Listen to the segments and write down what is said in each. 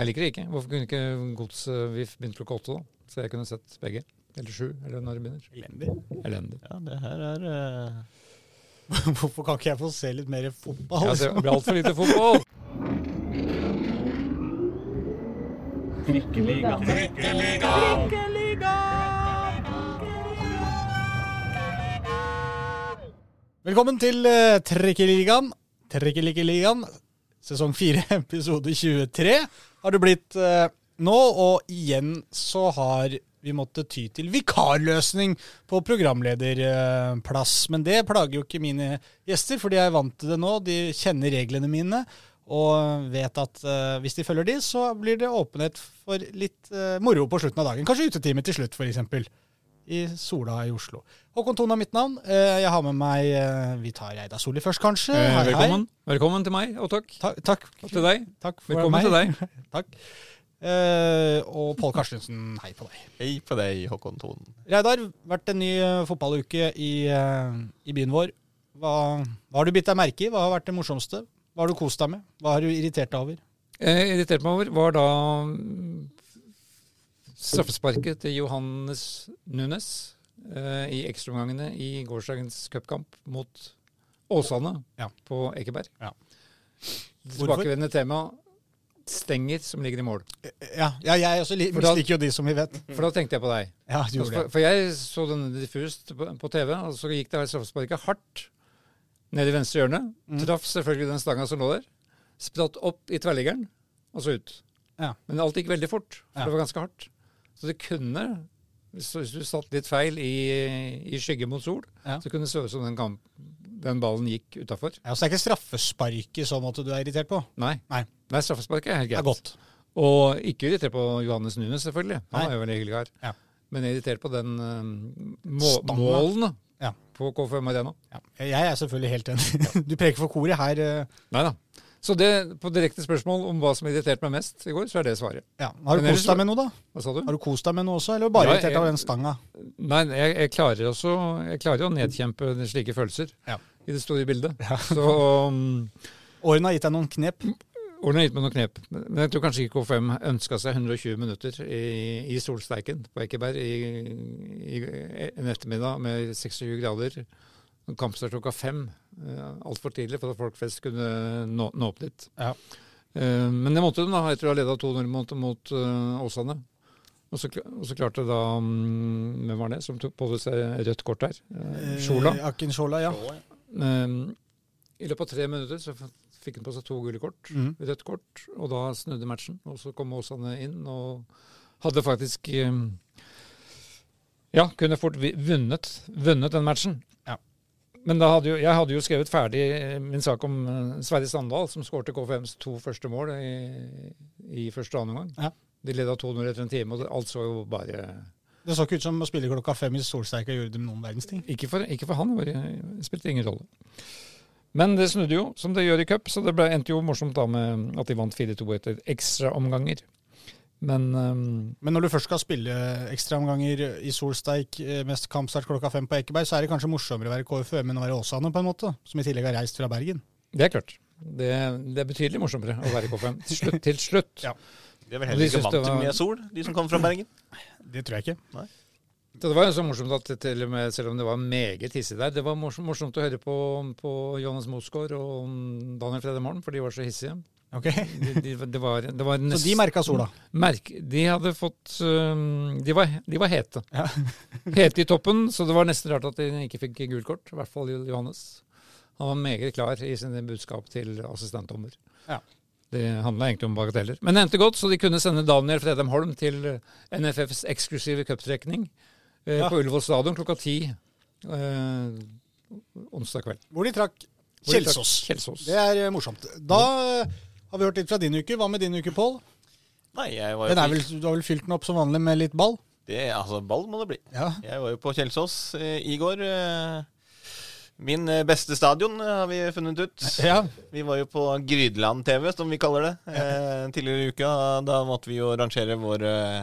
Jeg liker det ikke. Hvorfor kunne ikke Gods-VIF begynt klokka åtte, da? Så jeg kunne sett begge. Eller sju, eller når det begynner. Elendig. Elendig. Ja, det her er uh... Hvorfor kan ikke jeg få se litt mer fotball? Ja, det blir altfor lite fotball. Trikkeliga. Trikkeliga! Velkommen til uh, Trikkeligaen. Trikkeligaen, sesong 4, episode 23 har det blitt eh, nå. Og igjen så har vi måttet ty til vikarløsning på programlederplass. Men det plager jo ikke mine gjester, for de er vant til det nå. De kjenner reglene mine. Og vet at uh, hvis de følger de, så blir det åpenhet for litt uh, moro på slutten av dagen. Kanskje utetime til slutt, f.eks. I Sola i Oslo. Håkon Thon er mitt navn. Eh, Jeg har med meg eh, Vi tar Reidar Solli først, kanskje. Hei, velkommen. hei. velkommen. Til meg, og takk. Ta takk. Og til deg. Takk for Velkommen meg. til deg. Takk. Uh, og Pål Karstensen, hei på deg. Hei på deg, Håkon Thon. Reidar, vært en ny eh, fotballuke i, uh, i byen vår. Hva, hva har du bitt deg merke i? Hva har vært det morsomste? Hva har du kost deg med? Hva har du irritert deg over? Jeg irriterte meg over, var da straffesparket til Johannes Nunes eh, i ekstraomgangene i gårsdagens cupkamp mot Åsane Ja. på Ekeberg. Ja. Tilbakevendende tema stenger som ligger i mål. Ja, ja jeg også misliker jo de som vi vet. For da tenkte jeg på deg. Ja, du gjorde For, det. for jeg så denne diffust på, på TV, og så gikk det her straffesparket hardt ned i venstre hjørne. Mm. Traff selvfølgelig den stanga som lå der. Spratt opp i tverrliggeren, og så ut. Ja. Men alt gikk veldig fort, for Ja. det var ganske hardt. Så det kunne, hvis, du satt litt feil i, i skygge mot sol, Ja. så kunne det se ut som den, kamp, den ballen gikk utafor. Ja, så det er ikke straffesparket i så måte du er irritert på? Nei. Nei. Nei, straffesparket er helt Det er greit. godt. Og ikke irritert på Johannes Nunes, selvfølgelig. Han Nei. er jo veldig hyggelig kar. Ja. Men irritert på den uh, må Stanga. målene Ja. på K5 Arena. Ja. Jeg er selvfølgelig helt enig. Du preker for koret her. eh, Nei da. Så det, på direkte spørsmål om hva som irriterte meg mest i går, så er det svaret. Ja. Har du kost deg med noe, da? Hva sa du? Har du kost deg med noe også, eller bare Ja, irritert av den stanga? Nei, jeg, jeg klarer også Jeg klarer å nedkjempe slike følelser Ja. i det store bildet. Ja. Så um, Årene har gitt deg noen knep. Årene har gitt meg noen knep. Men jeg tror kanskje ikke K5 ønska seg 120 minutter i, i solsteiken på Ekeberg i, i en ettermiddag med 26 grader. Kampstart klokka fem. Uh, Altfor tidlig for at folk flest kunne nå, nå opp dit. Ja. Eh, men det måtte de, da. Jeg tror ha leda 2-0 mot, mot eh, Åsane. Og så, og så klarte da um, Hvem var det som tok på seg rødt kort her? Uh, Sjola. Eh, Akin Sjola, ja. Eh, I løpet av tre minutter så fikk han på seg to gule kort mm. rødt kort, og da snudde matchen. Og så kom Åsane inn og hadde faktisk eh, Ja, kunne fort vunnet, vunnet den matchen. Men da hadde jo, jeg hadde jo skrevet ferdig eh, min sak om eh, Sverre Sandal, som skårte KFMs to første mål i, i første og andre omgang. Ja. De leda 2-0 etter en time, og alt så jo bare Det så ikke ut som å spille klokka fem i solsteika gjorde dem noen verdens ting. Ikke for, ikke for han, det det spilte ingen rolle. Men det snudde jo, som det gjør i cup, så det ble, endte jo morsomt da med at de vant 4-2 etter ekstraomganger. Men um, Men når du først skal spille ekstraomganger i solsteik mest kampstart klokka fem på Ekeberg, så er det kanskje morsommere å være KFUM enn å være Åsane, på en måte. Som i tillegg har reist fra Bergen. det er klart. Det, det er betydelig morsommere å være K5. Til slutt. Til slutt. Ja. De er vel heller ikke vant til var- mye sol, de som kommer fra Bergen. Det tror jeg ikke. Nei. det var jo så morsomt at til og med, selv om det var meget hissig der, det var morsomt, morsomt å høre på, på Johannes Mosgaard og Daniel Fredde for de var så hissige. Ok, De, de, det var, det var Så de merka sola. Merk, de hadde fått um, de, var, de var hete. Ja. hete i toppen, så det var nesten rart at de ikke fikk gult kort. I hvert fall Johannes. Han var meget klar i sine budskap til assistentdommer. Ja. Det handla egentlig om bagateller. Men det endte godt, så de kunne sende Daniel Fredheim Holm til NFFs eksklusive cuptrekning eh, Ja. på Ullevål stadion klokka ti eh, onsdag kveld. Hvor de trakk Kjelsås. Kjelsås. Det er eh, morsomt. Da eh, har vi hørt litt fra din uke. Hva med din uke, Pål? Nei, jeg var jo Den er vel, du har vel fylt den opp som vanlig med litt ball? det, Altså, ball må det bli. Ja. Jeg var jo på Kjelsås eh, i går. Eh, min eh, beste stadion eh, har vi funnet ut. ja. Vi var jo på Grydeland TV, som vi kaller det, eh, tidligere i uka. Da måtte vi jo rangere vår eh,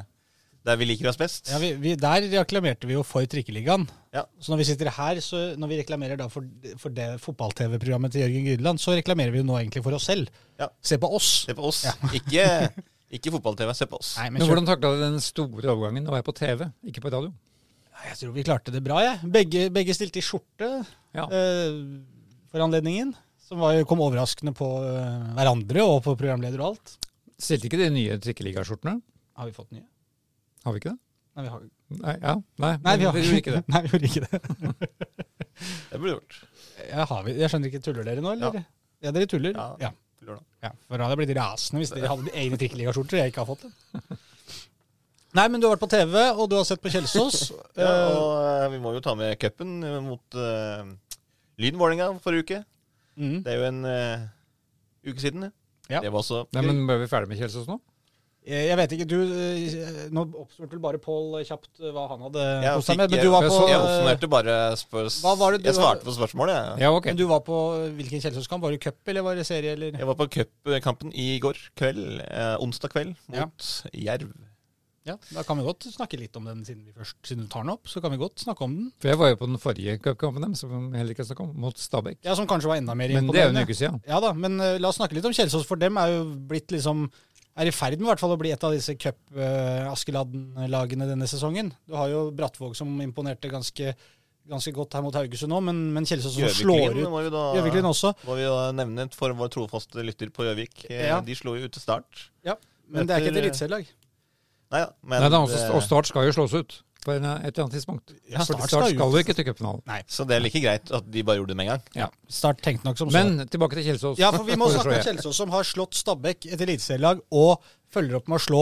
der vi liker oss best. ja vi, vi, der reklamerte vi jo for Trikkeligaen. Ja. Så når vi sitter her, så når vi reklamerer da for, for det fotball-TV-programmet til Jørgen Grydeland, så reklamerer vi jo nå egentlig for oss selv. Ja. Se på oss. Se på oss. Ja. Ikke, Ikke fotball-TV, se på oss. Nei, men Men hvordan takla du den store overgangen? Nå var jeg på TV, ikke på radio. Jeg tror vi klarte det bra, jeg. Begge, begge stilte i skjorte Ja. eh, for anledningen. Som var, kom overraskende på eh, hverandre og på programleder og alt. Stilte ikke de nye trikkeligaskjortene? Har vi fått nye? Har vi ikke det? Nei, vi har, Nei, ja, nei, Nei, vi har gjorde ikke det. Nei, vi gjorde ikke det. Det burde gjort. Ja, har vi, jeg skjønner ikke, tuller dere nå, eller? Ja, dere tuller? Ja. Ja. Tuller da. ja. For da hadde jeg blitt rasende hvis dere hadde egne trikkeligaskjorter jeg ikke har fått det. Nei, men du har vært på TV, og du har sett på Kjelsås. Ja, Eh, og eh, vi må jo ta med cupen eh, mot uh, Lyn Vålerenga forrige uke. mm. Det er jo en uh, uke siden. det. Ja. Det var også Nei, men bør vi ferdig med Kjelsås nå? Eh, Jeg vet ikke, du eh, Nå oppsummerte vel bare Pål kjapt eh, hva han hadde Jeg kost seg med. Men du var på, Jeg oppsummerte bare spørs, det Jeg svarte på spørsmålet. Jeg. Ja, ok. men du var på hvilken Kjelsås-kamp? Var det cup, eller var det serie, eller? Jeg var på cupkampen i går kveld, eh, onsdag kveld, mot Jerv. Ja, Da kan vi godt snakke litt om den siden, vi først, siden du tar den opp. Så kan vi godt snakke om den. For jeg var jo på den forrige cupkampen dem, som heller ikke snakket om, mot Stabæk. Ja, Som kanskje var enda mer Men det er jo en uke siden. Ja da, men uh, la oss snakke litt om Kjelsås, for dem er jo blitt liksom er i ferd med i hvert fall å bli et av disse cup-Askeladden-lagene denne sesongen. Du har jo Brattvåg som imponerte ganske, ganske godt her mot Haugesund nå, men, men Kjelsås som slår ut Gjøviklin også. må vi da nevne for vår trofaste lytter på Gjøvik. Eh, Ja. De slo jo ut til start. Men det er ikke et Etter- eliteserielag. Nei da, men Nei, da, også, og Start skal jo slås ut på en, et eller annet tidspunkt. Ja, For Start Start skal jo ikke til cupfinalen. Så det er like greit at de bare gjorde det med en gang. Start tenkte nok som så. Men tilbake til Kjelsås. Ja, for vi må snakke om. Kjelsås, som har slått Stabæk, et eliteserielag, og følger opp med å slå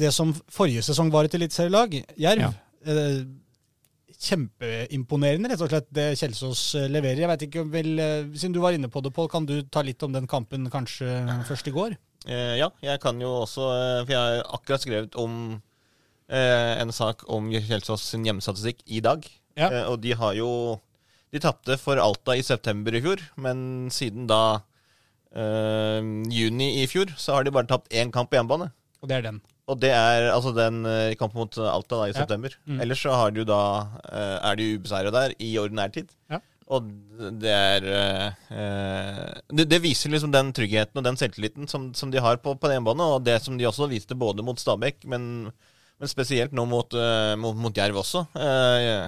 det som forrige sesong var et eliteserielag, Jerv. Ja. Eh, kjempeimponerende, rett og slett, det Kjelsås eh, leverer. Jeg vet ikke, om vel, eh, Siden du var inne på det, Pål, kan du ta litt om den kampen kanskje først i går? Eh, ja, jeg kan jo også eh, For jeg har akkurat skrevet om eh, en sak om Kjelsås sin hjemmestatistikk i dag. Ja. Eh, og de har jo De tapte for Alta i september i fjor, men siden da eh, juni i fjor, så har de bare tapt én kamp på hjemmebane. Og det er den. Og det er altså den eh, kampen mot Alta da i Ja. september. Mm. Ellers så har de jo da eh, er de ubeseira der i ordinær tid. Ja. Og det er eh, eh, det, det viser liksom den tryggheten og den selvtilliten som, som de har på, på hjemmebane, og det som de også viste både mot Stabæk, men, men spesielt nå mot, eh, mot, mot Jerv også. Eh,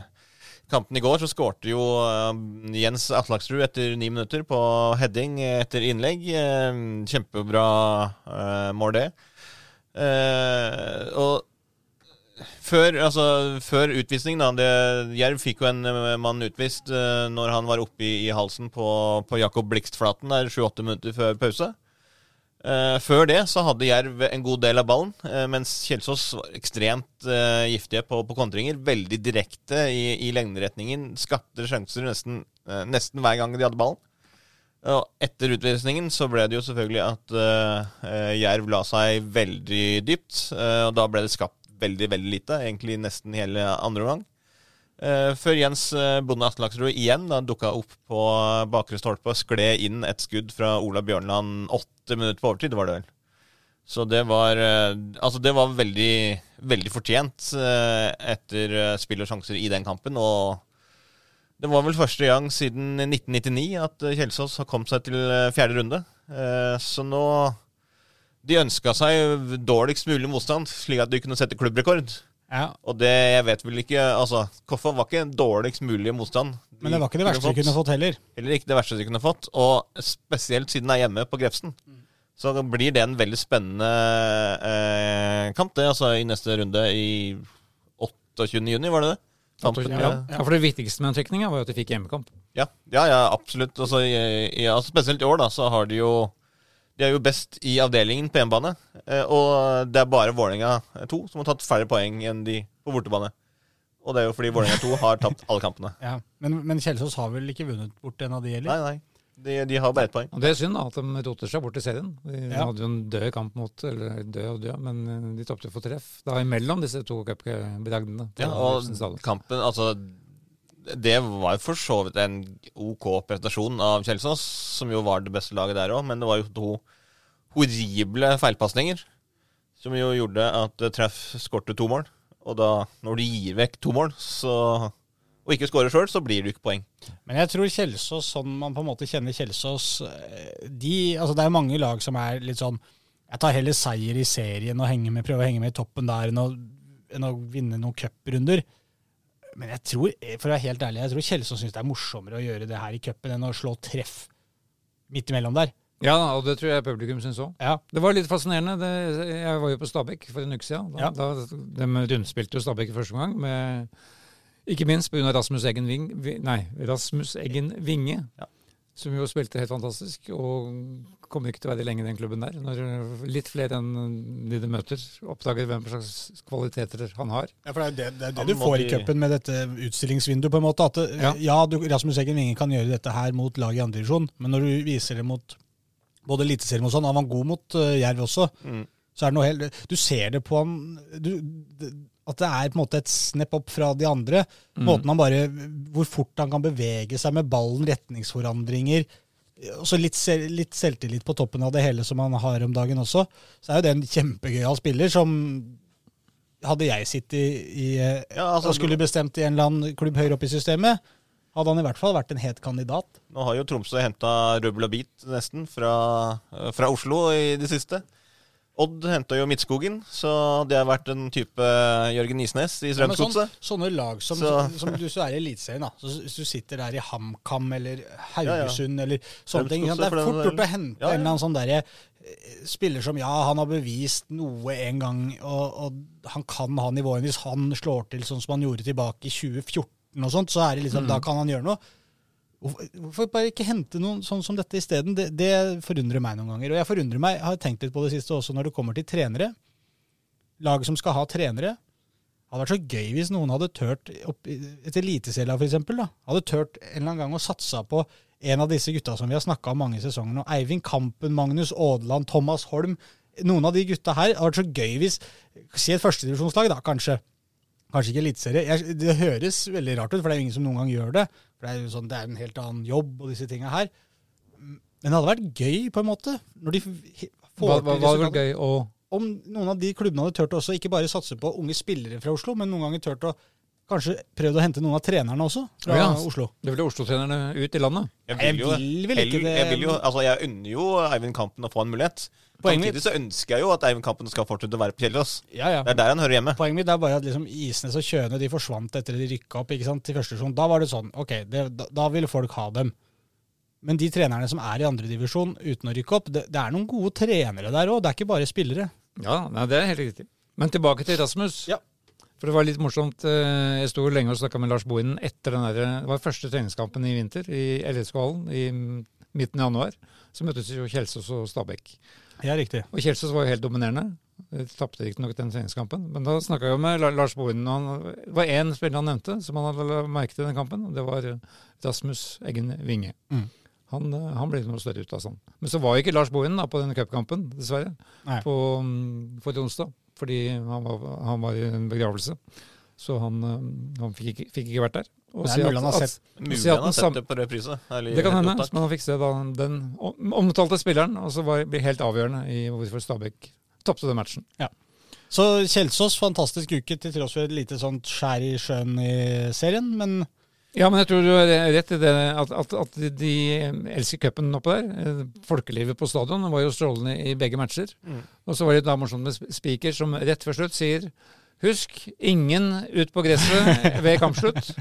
kampen i går så skårte jo eh, Jens Atlaksrud etter ni minutter på heading etter innlegg. Eh, kjempebra mål, det. Og før, altså, før utvisning, da det, Jerv fikk jo en mann utvist når han var oppe i, i halsen på, på Jakob Blikstflaten der 7-8 minutter før pause. Eh, før det så hadde Jerv en god del av ballen, uh, mens Kjelsås var ekstremt uh, giftige på, på kontringer. Veldig direkte i, i lengderetningen. Skapte sjanser nesten, nesten hver gang de hadde ballen. Og etter utvisningen så ble det jo selvfølgelig at Jerv la seg veldig dypt. og da ble det skapt veldig, veldig lite. Egentlig nesten hele andre omgang. Eh, før Jens uh, Bonde Atlaksrud igjen da dukka opp på bakre stolpe og skled inn et skudd fra Ola Bjørnland åtte minutter på overtid, var det vel. Så det var eh, Altså, det var veldig, veldig fortjent eh, etter eh, spill og sjanser i den kampen. Og det var vel første gang siden 1999 at eh, Kjelsås har kommet seg til eh, fjerde runde. Eh, Så nå De ønska seg dårligst mulig motstand, slik at de kunne sette klubbrekord. Ja, Og det jeg vet vel ikke Altså, Koffa var ikke dårligst mulig motstand. De Men det var ikke det verste de kunne fått heller. Heller ikke det verste de kunne fått. Og spesielt siden det er hjemme på Grefsen. Så blir det en veldig spennende eh, kamp, det. Altså i neste runde i 28. juni, var det det? Kampen, Ja, ja, for det viktigste med den trekninga var jo at de fikk hjemmekamp. ja, ja, ja absolutt. Altså, i- i- altså, spesielt i år, da, så har de jo De er jo best i avdelingen på hjemmebane. eh, Og det er bare Vålerenga 2 som har tatt færre poeng enn de på bortebane. Og det er jo fordi Vålerenga 2 har tapt alle kampene. Ja. Men, men Kjelsås har vel ikke vunnet bort en av de, eller? Nei, nei. De, de har bare ett poeng. Og det er synd da, at de roter seg bort i serien. De Ja. hadde jo en død kamp mot Eller død og død, men eh, de tapte for treff. Da imellom disse to cupbragdene. Ja, og kampen Altså, det var jo for så vidt en OK prestasjon av Kjelsås, som jo var det beste laget der òg, men det var jo to horrible feilpasninger som jo gjorde at Treff skårte to mål. Og da, når du gir vekk to mål, så og ikke skårer sjøl, så blir det ikke poeng. Men jeg tror Kjelsås, sånn man på en måte kjenner Kjelsås eh, de, altså Det er mange lag som er litt sånn Jeg tar heller seier i serien og med, prøver å henge med i toppen der enn å, enn å vinne noen cuprunder. Men jeg tror, for å være helt ærlig, jeg tror Kjelsås syns det er morsommere å gjøre det her i cupen enn å slå treff midt imellom der. Ja, og det tror jeg publikum syns òg. Ja. Det var litt fascinerende. Det, jeg var jo på Stabekk for en uke siden. Da, Ja. da, de rundspilte jo Stabekk i første omgang, med, ikke minst pga. Rasmus Eggen Ving, nei, Rasmus Eggen Vinge. Ja. Som jo spilte helt fantastisk, og kommer ikke til å være lenge i den klubben der. Når litt flere enn de de møter, oppdager hvem slags kvaliteter han har. Ja, for det er jo det, det, er det du må får i cupen med dette utstillingsvinduet, på en måte. At det, ja, Ja. du, Rasmus Eggen Winge kan gjøre dette her mot lag i andredivisjon, men når du viser det mot både Eliteserien og sånn, han var god mot uh, Jerv også, Mm. så er det noe helt Du ser det på han du, det, At det er på en måte et snepp opp fra de andre. Mm. Måten han bare Hvor fort han kan bevege seg med ballen, retningsforandringer. Og så litt, litt selvtillit på toppen av det hele som han har om dagen også. Så er jo det en kjempegøyal spiller som Hadde jeg sittet i, i Ja, altså, og skulle bestemt i en eller annen klubb høyere oppe i systemet, hadde han i hvert fall vært en het kandidat. Nå har jo Tromsø henta rubbel og bit nesten fra, eh, fra Oslo i det siste. Odd henta jo Midtskogen, så det har vært en type Jørgen Isnes i Ja, sånn, sånne lag som, som du så er i Eliteserien, hvis du sitter der i HamKam eller Haugesund eller sånne ting. Det er fort gjort å hente Ja, ja. en eller annen sånn derre eh, spiller som ja, han har bevist noe en gang, og, og han kan ha nivået. Hvis han slår til sånn som han gjorde tilbake i 2014 og sånt, så er det liksom, da kan han gjøre noe. Hvorfor, bare ikke hente noen sånn som dette isteden? Det, det forundrer meg noen ganger. Og jeg forundrer meg, har tenkt litt på det siste også når det kommer til trenere. Lag som skal ha trenere. Det hadde vært så gøy hvis noen hadde tørt, opp, et eliteserielag f.eks., hadde tørt en eller annen gang å satse på en av disse gutta som vi har snakka om mange sesonger nå. Eivind Kampen, Magnus Aadland, Thomas Holm. Noen av de gutta her. Hadde vært så gøy hvis Si et førstedivisjonslag, da, kanskje. Kanskje ikke eliteserie. Det høres veldig rart ut, for det er jo ingen som noen gang gjør det. For det er jo sånn, det er en helt annen jobb og disse tinga her. Men det hadde vært gøy, på en måte. Når de får Hva, hva, hva vært gøy å Om noen av de klubbene hadde turt å også ikke bare satse på unge spillere fra Oslo, men noen ganger turt å kanskje prøvd å hente noen av trenerne også fra Ja. Oslo. Det ville Oslo-trenerne ut i landet. Jeg vil vel ikke det. Jeg, vil jo, altså, jeg unner jo Eivind Kampen å få en mulighet. Poenget Samtidig så ønsker jeg jo at Eivind Kampen skal fortsette å være på Kjellås. Ja, ja. Det er der han hører hjemme. Poenget mitt er bare at liksom Isnes og Kjøne de forsvant etter de rykka opp ikke sant, til første divisjon. Da var det sånn, ok, det, da, da ville folk ha dem. Men de trenerne som er i andredivisjon uten å rykke opp, det, det er noen gode trenere der òg. Det er ikke bare spillere. Ja, nei, det er helt riktig. Men tilbake til Rasmus. Ja. For det var litt morsomt. eh, Jeg sto lenge og snakka med Lars Bohinen etter den der, det var første treningskampen i vinter i LSK-hallen i midten av januar. Så møttes jo Kjelsås og Stabæk. Ja, riktig. Og Kjelsås var jo helt dominerende. De Tapte riktignok den treningskampen. Men da snakka jeg med Lars Bohinen, og han, det var én spiller han nevnte som han hadde merket i den kampen. og Det var eh, Rasmus Eggen Winge. Mm. Han, eh, han ble noe større ut av sånn. Men så var jo ikke Lars Bohinen på den cupkampen, dessverre Nei. på mm, forrige onsdag, fordi han var, han var i en begravelse. Så han, eh, han fikk, ikke, fikk ikke vært der. Og Det er mulig han har sett- Mulig at han har sett det på reprise. Det kan hende, opptak. men han fikk se da den omtalte spilleren, og så var, det helt avgjørende i hvorfor Stabæk tapte den matchen. Så Kjelsås, fantastisk uke til tross for et lite sånt skjær i sjøen i serien. Men Ja, men jeg tror du har rett i det at, at, at de- elsker cupen oppå der. Eh, Folkelivet på stadion var jo strålende i begge matcher. Mm. Og så var det da morsomt med Spiker speaker som rett før slutt sier Husk, ingen ut på gresset ved kampslutt.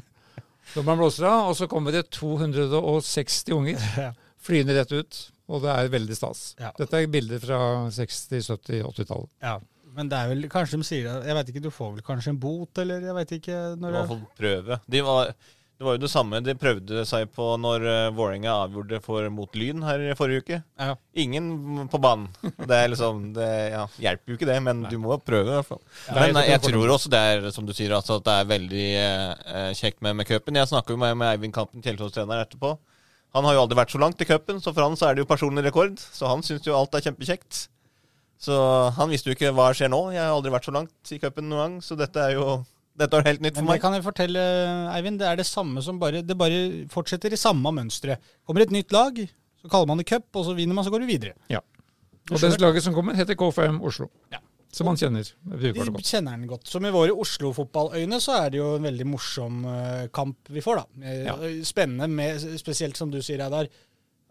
Dommeren blåser av, og så kommer det 260 unger flyende rett ut. Og det er veldig stas. Ja. Dette er bilder fra 60-, 70-, 80-tallet. ja. Men det er vel kanskje de sier det Jeg vet ikke, du får vel kanskje en bot, eller jeg vet ikke I når hvert det fall prøve. De var, det var jo det samme de prøvde seg på når uh, Vålerenga avgjorde for mot Lyn her i forrige uke. Ja. Ingen på banen. Det er liksom Det ja, hjelper jo ikke det, men du må prøve i hvert fall. Ja, men jeg jeg, tror- også det er som du sier, altså, at det er veldig eh, kjekt med, med cupen. Jeg snakka jo med, med Eivind Kampen, Kjelsås-trener, etterpå. Han har jo aldri vært så langt i cupen, så for han så er det jo personlig rekord. Så han syns jo alt er kjempekjekt. Så han visste jo ikke hva skjer nå. Jeg har aldri vært så langt i cupen noen gang, så dette er jo dette er helt nytt for meg. Men det kan jeg fortelle, Eivind. Det er det samme som bare Det bare fortsetter i samme mønsteret. Kommer et nytt lag, så kaller man det cup, og så vinner man, så går du videre. Ja. Og det laget som kommer, heter K5 Oslo. Ja. Som man kjenner. Vi De kjenner den godt. Så med våre Oslo-fotballøyne så er det jo en veldig morsom eh, kamp vi får, da. Eh, Ja. Spennende, med, spesielt som du sier, Reidar,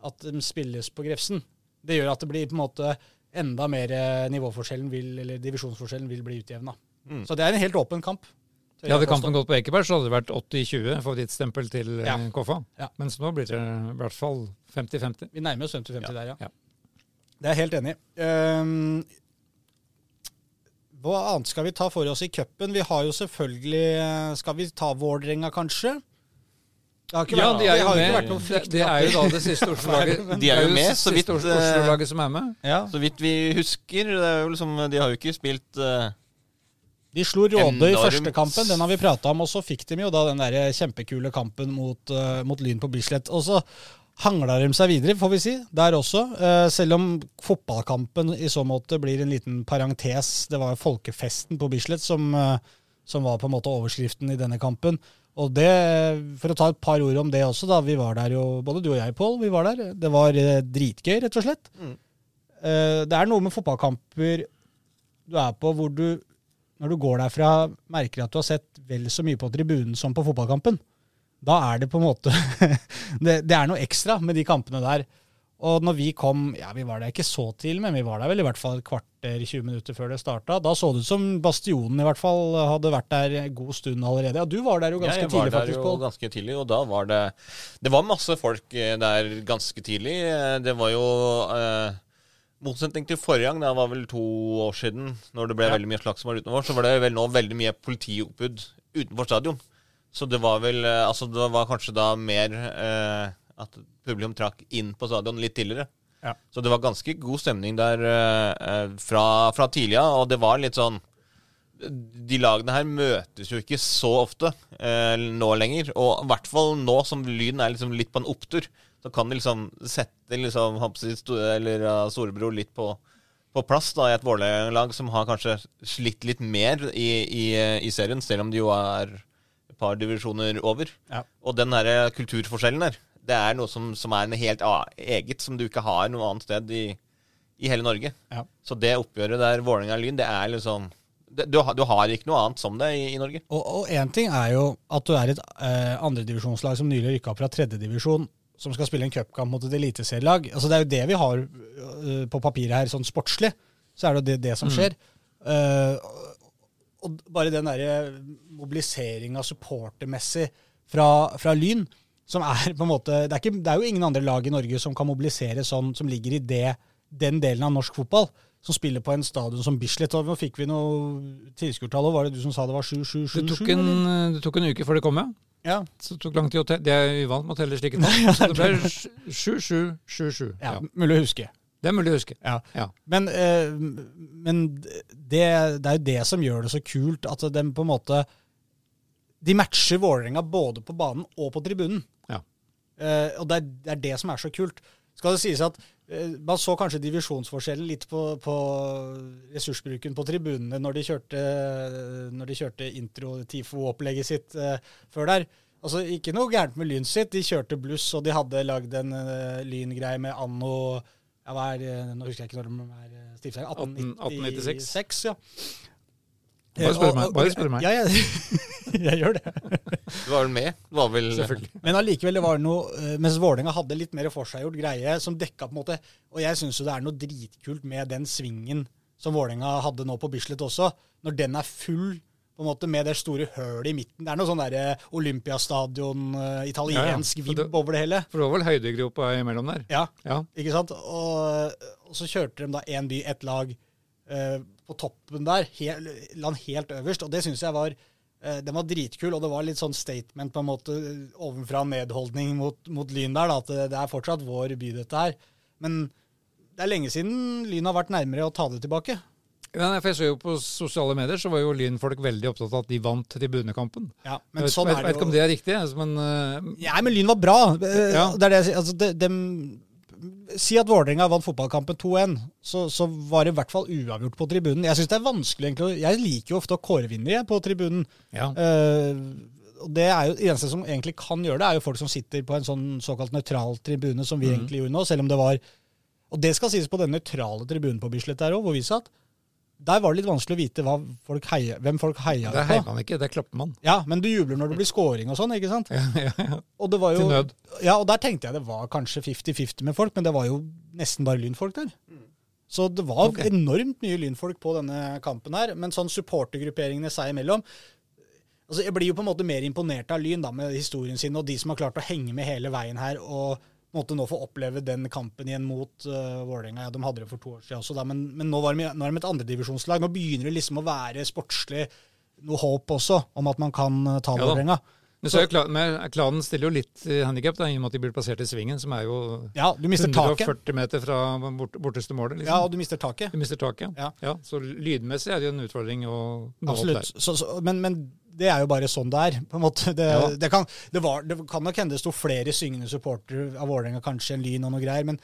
at de spilles på Grefsen. Det gjør at det blir på en måte enda mer eh, nivåforskjellen vil, eller divisjonsforskjellen vil bli utjevna. Mm. Så det er en helt åpen kamp. Ja, hadde kampen gått på Ekeberg, så hadde det vært 80-20 favorittstempel til eh, Ja. Koffa. Ja. Mens nå blir det i hvert fall 50-50. Vi nærmer oss 50-50 der, ja. Ja. Det er jeg helt enig i. Um, hva annet skal vi ta for oss i cupen? Vi har jo selvfølgelig eh, Skal vi ta Vålerenga, kanskje? Det har ikke Ja, de er jo med. vært noe Det, de, er jo da det siste Oslo-laget. De er jo med, så vidt, Oslo-laget som er med. ja. Så vidt vi husker, det er jo liksom, de har jo ikke spilt eh, De slo Råde i første kampen, den har vi prata om. Og så fikk de jo da den der kjempekule kampen mot, uh, mot Lyn på Bislett. Og så hangla de seg videre, får vi si, der også. Uh, selv om fotballkampen i så måte blir en liten parentes. Det var folkefesten på Bislett som, uh, som var på en måte overskriften i denne kampen. Og det, For å ta et par ord om det også, da. Vi var der jo, både du og jeg, Pål. Vi var der. Det var dritgøy, rett og slett. Mm. Det er noe med fotballkamper du er på hvor du når du går derfra, merker at du har sett vel så mye på tribunen som på fotballkampen. Da er det på en måte det, det er noe ekstra med de kampene der. Og når vi kom ja Vi var der ikke så tidlig, men vi var der vel i hvert fall et kvarter, 20 minutter før det starta. Da så det ut som Bastionen i hvert fall hadde vært der en god stund allerede. Ja, du var der jo ganske tidlig, ja, jeg var tidlig, der faktisk, jo ganske tidlig, og da var det Det var masse folk eh, der ganske tidlig. Eh, Det var jo eh, motsetning til forrige gang, det var vel to år siden, når det ble Ja. veldig mye slagsmål utenfor, så var det vel nå veldig mye politioppbud utenfor stadion. Så det var vel eh, Altså, det var kanskje da mer eh, at publikum trakk inn på stadion litt tidligere. Ja. Så det var ganske god stemning der eh, eh, fra, fra tidlig av, og det var litt sånn de lagene her møtes jo ikke så ofte eh, nå lenger. Og i hvert fall nå som Lyn er liksom litt på en opptur, så kan de liksom sette liksom, jeg, sto- eller, uh, storebror litt på, på plass da, i et Vålerenga-lag som har kanskje slitt litt mer i, i, i serien, selv om de jo er et par divisjoner over. Ja. Og den her kulturforskjellen der, det er noe som, som er en helt eget, som du ikke har noe annet sted i, i hele Norge. Ja. Så det oppgjøret der Vålerenga-Lyn, det er liksom det, du, du har ikke noe annet som det i, i Norge. Og én ting er jo at du er et eh, andredivisjonslag som nylig rykka opp fra tredjedivisjon, som skal spille en cupkamp mot et eliteserielag. Altså, det er jo det vi har eh, på papiret her, sånn sportslig. Så er det jo det, det som skjer. Eh, og bare den derre mobiliseringa supportermessig fra, fra Lyn, som er på en måte det er, ikke, det er jo ingen andre lag i Norge som kan mobilisere sånn, som ligger i det, den delen av norsk fotball. Som spiller på en stadion som Bislett. Og nå fikk vi noe tilskuertall. og Var det du som sa det var 7-7-7? Det det tok en uke før det kom, ja. Ja. Så det tok lang tid å telle. Det er uvant med å telle slike tall. Så det ble 7-7-7-7. Ja, Ja. mulig å huske. Det er mulig å huske. Ja. Ja. Men, eh, men det, det er jo det som gjør det så kult, at de på en måte De matcher Vålerenga både på banen og på tribunen. Ja. Eh, og det er, det er det som er så kult. Skal det sies at man så kanskje divisjonsforskjellen litt på, på ressursbruken på tribunene når de kjørte, når de kjørte intro-TIFO-opplegget sitt eh, før der. Altså, Ikke noe gærent med Lyn sitt. De kjørte bluss, og de hadde lagd en uh, Lyn-greie med anno ja, er, Nå husker jeg ikke når de er eh, stiftet. 1896. 1896, ja. Bare spør Eh, meg, bare spør meg. Ja, ja, jeg gjør det. Du var vel med? Du var vel Selvfølgelig. Men allikevel, det var noe eh, Mens Vålerenga hadde litt mer forseggjort greie som dekka på en måte Og jeg syns jo det er noe dritkult med den svingen som Vålerenga hadde nå på Bislett også. Når den er full, på en måte med det store hølet i midten. Det er noe sånn derre Olympiastadion, eh, italiensk Ja, ja. Vibb over det hele. For det var vel høydegropa imellom der. Ja, Ja. ikke sant? Og, og så kjørte de da én by, ett lag eh, på toppen der. Hel, land helt øverst. Og det syns jeg var eh, Den var dritkul, og det var litt sånn statement på en måte ovenfra nedholdning mot, mot Lyn der. Da, at det, det er fortsatt vår by, dette her. Men det er lenge siden Lyn har vært nærmere å ta det tilbake. Ja, for jeg så jo På sosiale medier så var jo Lyn-folk veldig opptatt av at de vant tribunekampen. Ja, Jeg men vet, sånn vet, er vet ikke om det er riktig, altså, men uh... Ja, men Lyn var bra. Eh, Ja. Det er det jeg sier. Altså, de, si at Vålerenga vant fotballkampen 2-1, så, så var det i hvert fall uavgjort på tribunen. Jeg synes det er vanskelig egentlig. Jeg liker jo ofte å kåre vinnere på tribunen. ja. Uh, og det er jo eneste som egentlig kan gjøre det, er jo folk som sitter på en sånn såkalt nøytral tribune, som vi mm. egentlig gjorde nå, selv om det var Og det skal sies på den nøytrale tribunen på Bislett der òg, hvor vi satt. Der var det litt vanskelig å vite folk heier, hvem folk heia på. Det heier man ikke, det klapper man. Ja, men du jubler når det blir scoring og sånn, ikke sant? Ja, ja, ja. Og det var jo, Til nød. Ja, og der tenkte jeg det var kanskje 50-50 med folk, men det var jo nesten bare lynfolk der. Så det var okay. enormt mye lynfolk på denne kampen her. Men sånn supportergrupperingene seg imellom altså Jeg blir jo på en måte mer imponert av Lyn da, med historien sin, og de som har klart å henge med hele veien her. og måte nå få oppleve den kampen igjen mot uh, Vålerenga. Ja, de hadde det for to år siden også, da, men, men nå, var de, nå er de et andredivisjonslag. Nå begynner det liksom å være sportslig noe håp også om at man kan uh, ta Ja. Vålerenga. Er klanen stiller jo litt handikap, i og med at de blir plassert i svingen, som er jo Ja, du mister taket. 140 meter fra bort, borteste målet. Liksom. Ja, og du mister taket. Du mister taket. Ja. Ja. Så lydmessig er det jo en utfordring å nå opp der. Så, så, men, men det er jo bare sånn det er. på en måte. Det, Ja. det, kan, det, var, det kan nok hende det sto flere syngende supportere av Vålerenga kanskje enn Lyn og noe greier, men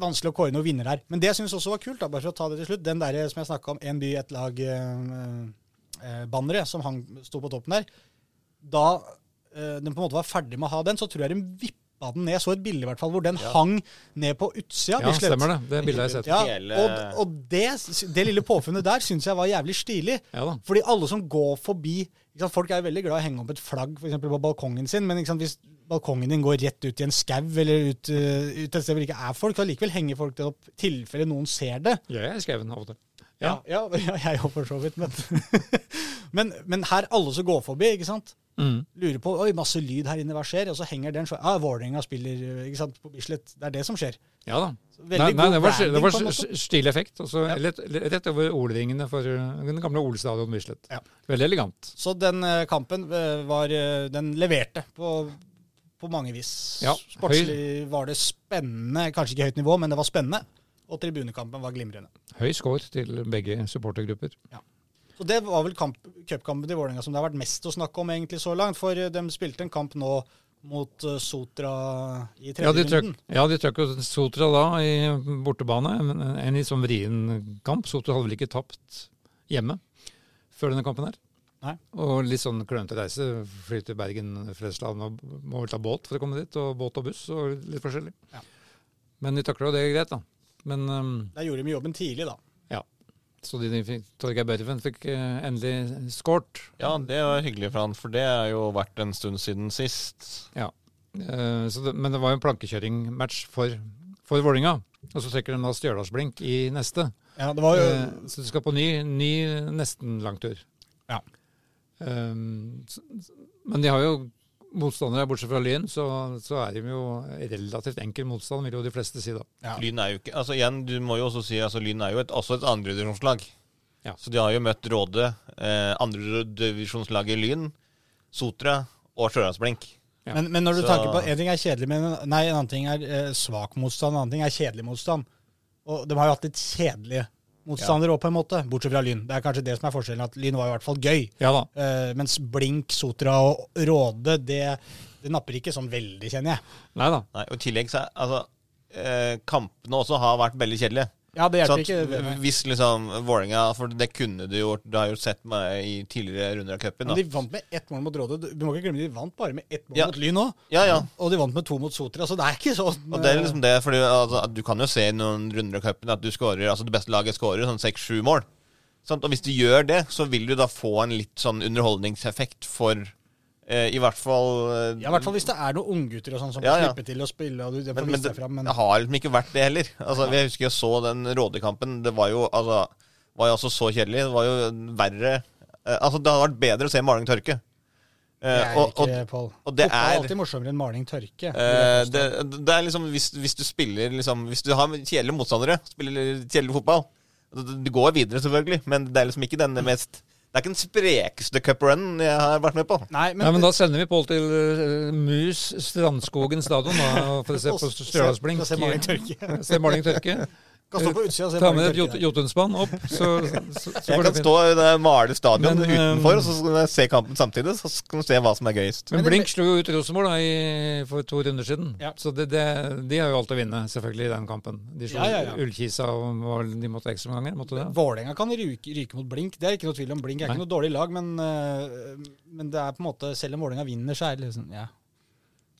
vanskelig å kåre noen vinner her. Men det jeg syns også var kult, da, bare for å ta det til slutt, den der som jeg snakka om, én by, ett lag-banneret som hang, sto på toppen der, da eh, den på en måte var ferdig med å ha den, så tror jeg den vippa den ned. Jeg Så et bilde i hvert fall hvor den hang ned på utsida. Ja, Bislett. stemmer det. Det bildet har jeg sett. Ja, og, og det, det lille påfunnet der syns jeg var jævlig stilig. Ja da. Fordi alle som går forbi sant, Folk er veldig glad i å henge opp et flagg for på balkongen sin, men sant, hvis balkongen din går rett ut i en skau eller ut, uh, ut et sted hvor det ikke er folk, så likevel henger folk det opp i tilfelle noen ser det. Ja, jeg skrev den av og til. Ja, ja, ja jeg òg, for så vidt. Men, men, men her alle som går forbi, ikke sant, Mm. lurer på Oi, masse lyd her inne, hva skjer? Og så henger den sånn. Ja, Vålerenga spiller ikke sant, på Bislett. Det er det som skjer. Ja da. Nei, nei, det var, det var stilig effekt. Også, Ja. rett, rett over Olringene for uh, den gamle Olstadion Bislett. Ja. Veldig elegant. Så den eh, kampen eh, var eh, Den leverte på, på mange vis. Ja, Sportslig var det spennende. Kanskje ikke høyt nivå, men det var spennende. Og tribunekampen var glimrende. Høy score til begge supportergrupper. Så det var vel kamp, cupkampen til Vålerenga som det har vært mest å snakke om egentlig så langt. For eh, de spilte en kamp nå mot eh, Sotra i tredje Ja, runden. ja, de trøkk jo Sotra da i bortebane. En, en litt sånn vrien kamp. Sotra hadde vel ikke tapt hjemme før denne kampen her. Nei. Og litt sånn klønete reise. Fly til Bergen, Flesland og må vel ta båt for å komme dit. Og båt og buss og litt forskjellig. Ja. Men de takla det greit, da. Men um, Der gjorde de jobben tidlig, da. Så de, de fikk, Torgeir Børven fikk eh, endelig skåret. Ja, det var hyggelig for han, for det har jo vært en stund siden sist. Ja. Eh, så det, men det var jo en plankekjøring-match for, for Vålinga. Og så trekker de da Stjørdalsblink i neste. Ja, det var jo Eh, så de skal på ny, ny nesten langtur. Ja. Um, men de har jo motstandere, bortsett fra Lyn, så, så er de jo relativt enkel motstand, vil jo de fleste si da. ja. Lyn er jo ikke Altså igjen, du må jo også si altså Lyn er jo et, også et andredivisjonslag. Ja. Så de har jo møtt Råde, eh, andredivisjonslaget Lyn, Sotra og Stjørdalsblink. Ja. Men, men når du Så- tenker på En ting er kjedelig, men nei, en annen ting er eh, svak motstand, en annen ting er kjedelig motstand. Og de har jo hatt litt kjedelige motstandere òg, på en måte, bortsett fra Lyn. Det er kanskje det som er forskjellen, at Lyn var i hvert fall gøy. Ja da. Uh, mens Blink, Sotra og Råde, det, det napper ikke sånn veldig, kjenner jeg. Nei da. Og I tillegg så er altså eh, Kampene også har vært veldig kjedelige. Ja, det hjelper ikke. Det, hvis liksom Vålerenga For det kunne du gjort. Du har jo sett meg i tidligere runder av cupen. men de vant med ett mål mot Råde. Du må ikke glemme de vant bare med ett mål Ja. mot Lyn òg. Ja, ja. Og de vant med to mot Sotra, så det er ikke sånn Og det er liksom det, fordi altså, Du kan jo se i noen runder av cupen at du skårer, altså det beste laget skårer sånn seks-sju mål. Sant? Og hvis du gjør det, så vil du da få en litt sånn underholdningseffekt for eh, I hvert fall eh, Ja, I hvert fall hvis det er noen unggutter sånn som Ja, ja. slipper til å spille. og du, Men, men det, frem, men det har liksom ikke vært det heller. Altså, Jeg husker jeg så den Rådekampen. Det var jo altså, var jo altså så kjedelig. Det var jo verre eh, Altså, det hadde vært bedre å se Maling tørke. Eh, det er og, og, ikke, Pål. Fotball er- alltid morsommere enn maling tørke. Eh, det, det er liksom hvis, hvis du spiller liksom Hvis du har kjedelige motstandere, spiller kjedelig fotball det går videre, selvfølgelig, men det er liksom ikke den mest Det er ikke den sprekeste cuprunnen jeg har vært med på. Nei, men, Nei, men da sender vi Pål til uh, Mus Strandskogen stadion da, for å se på Stjørdalsblink. se Maling tørke. Se Maling tørke. Kan stå på utsida og se Ta med et. Jotunspann opp, så, så, så Jeg kan stå og Male stadion Men, eh, utenfor, og så skal jeg se kampen samtidig. Så kan vi se hva som er gøyest. Men Blink slo jo ut Rosenborg da, i, for to runder siden. Ja. Så det, det, de har jo alt å vinne, selvfølgelig, i den kampen. De slo Ja, ja, ja. Ullkisa og de måtte ekstraomganger. Måtte det? Vålerenga kan ryke, ryke mot Blink, det er ikke noe tvil om. Blink er Nei. ikke noe dårlig lag, men, øh, men det er på en måte selv om Vålerenga vinner, så er det liksom ja.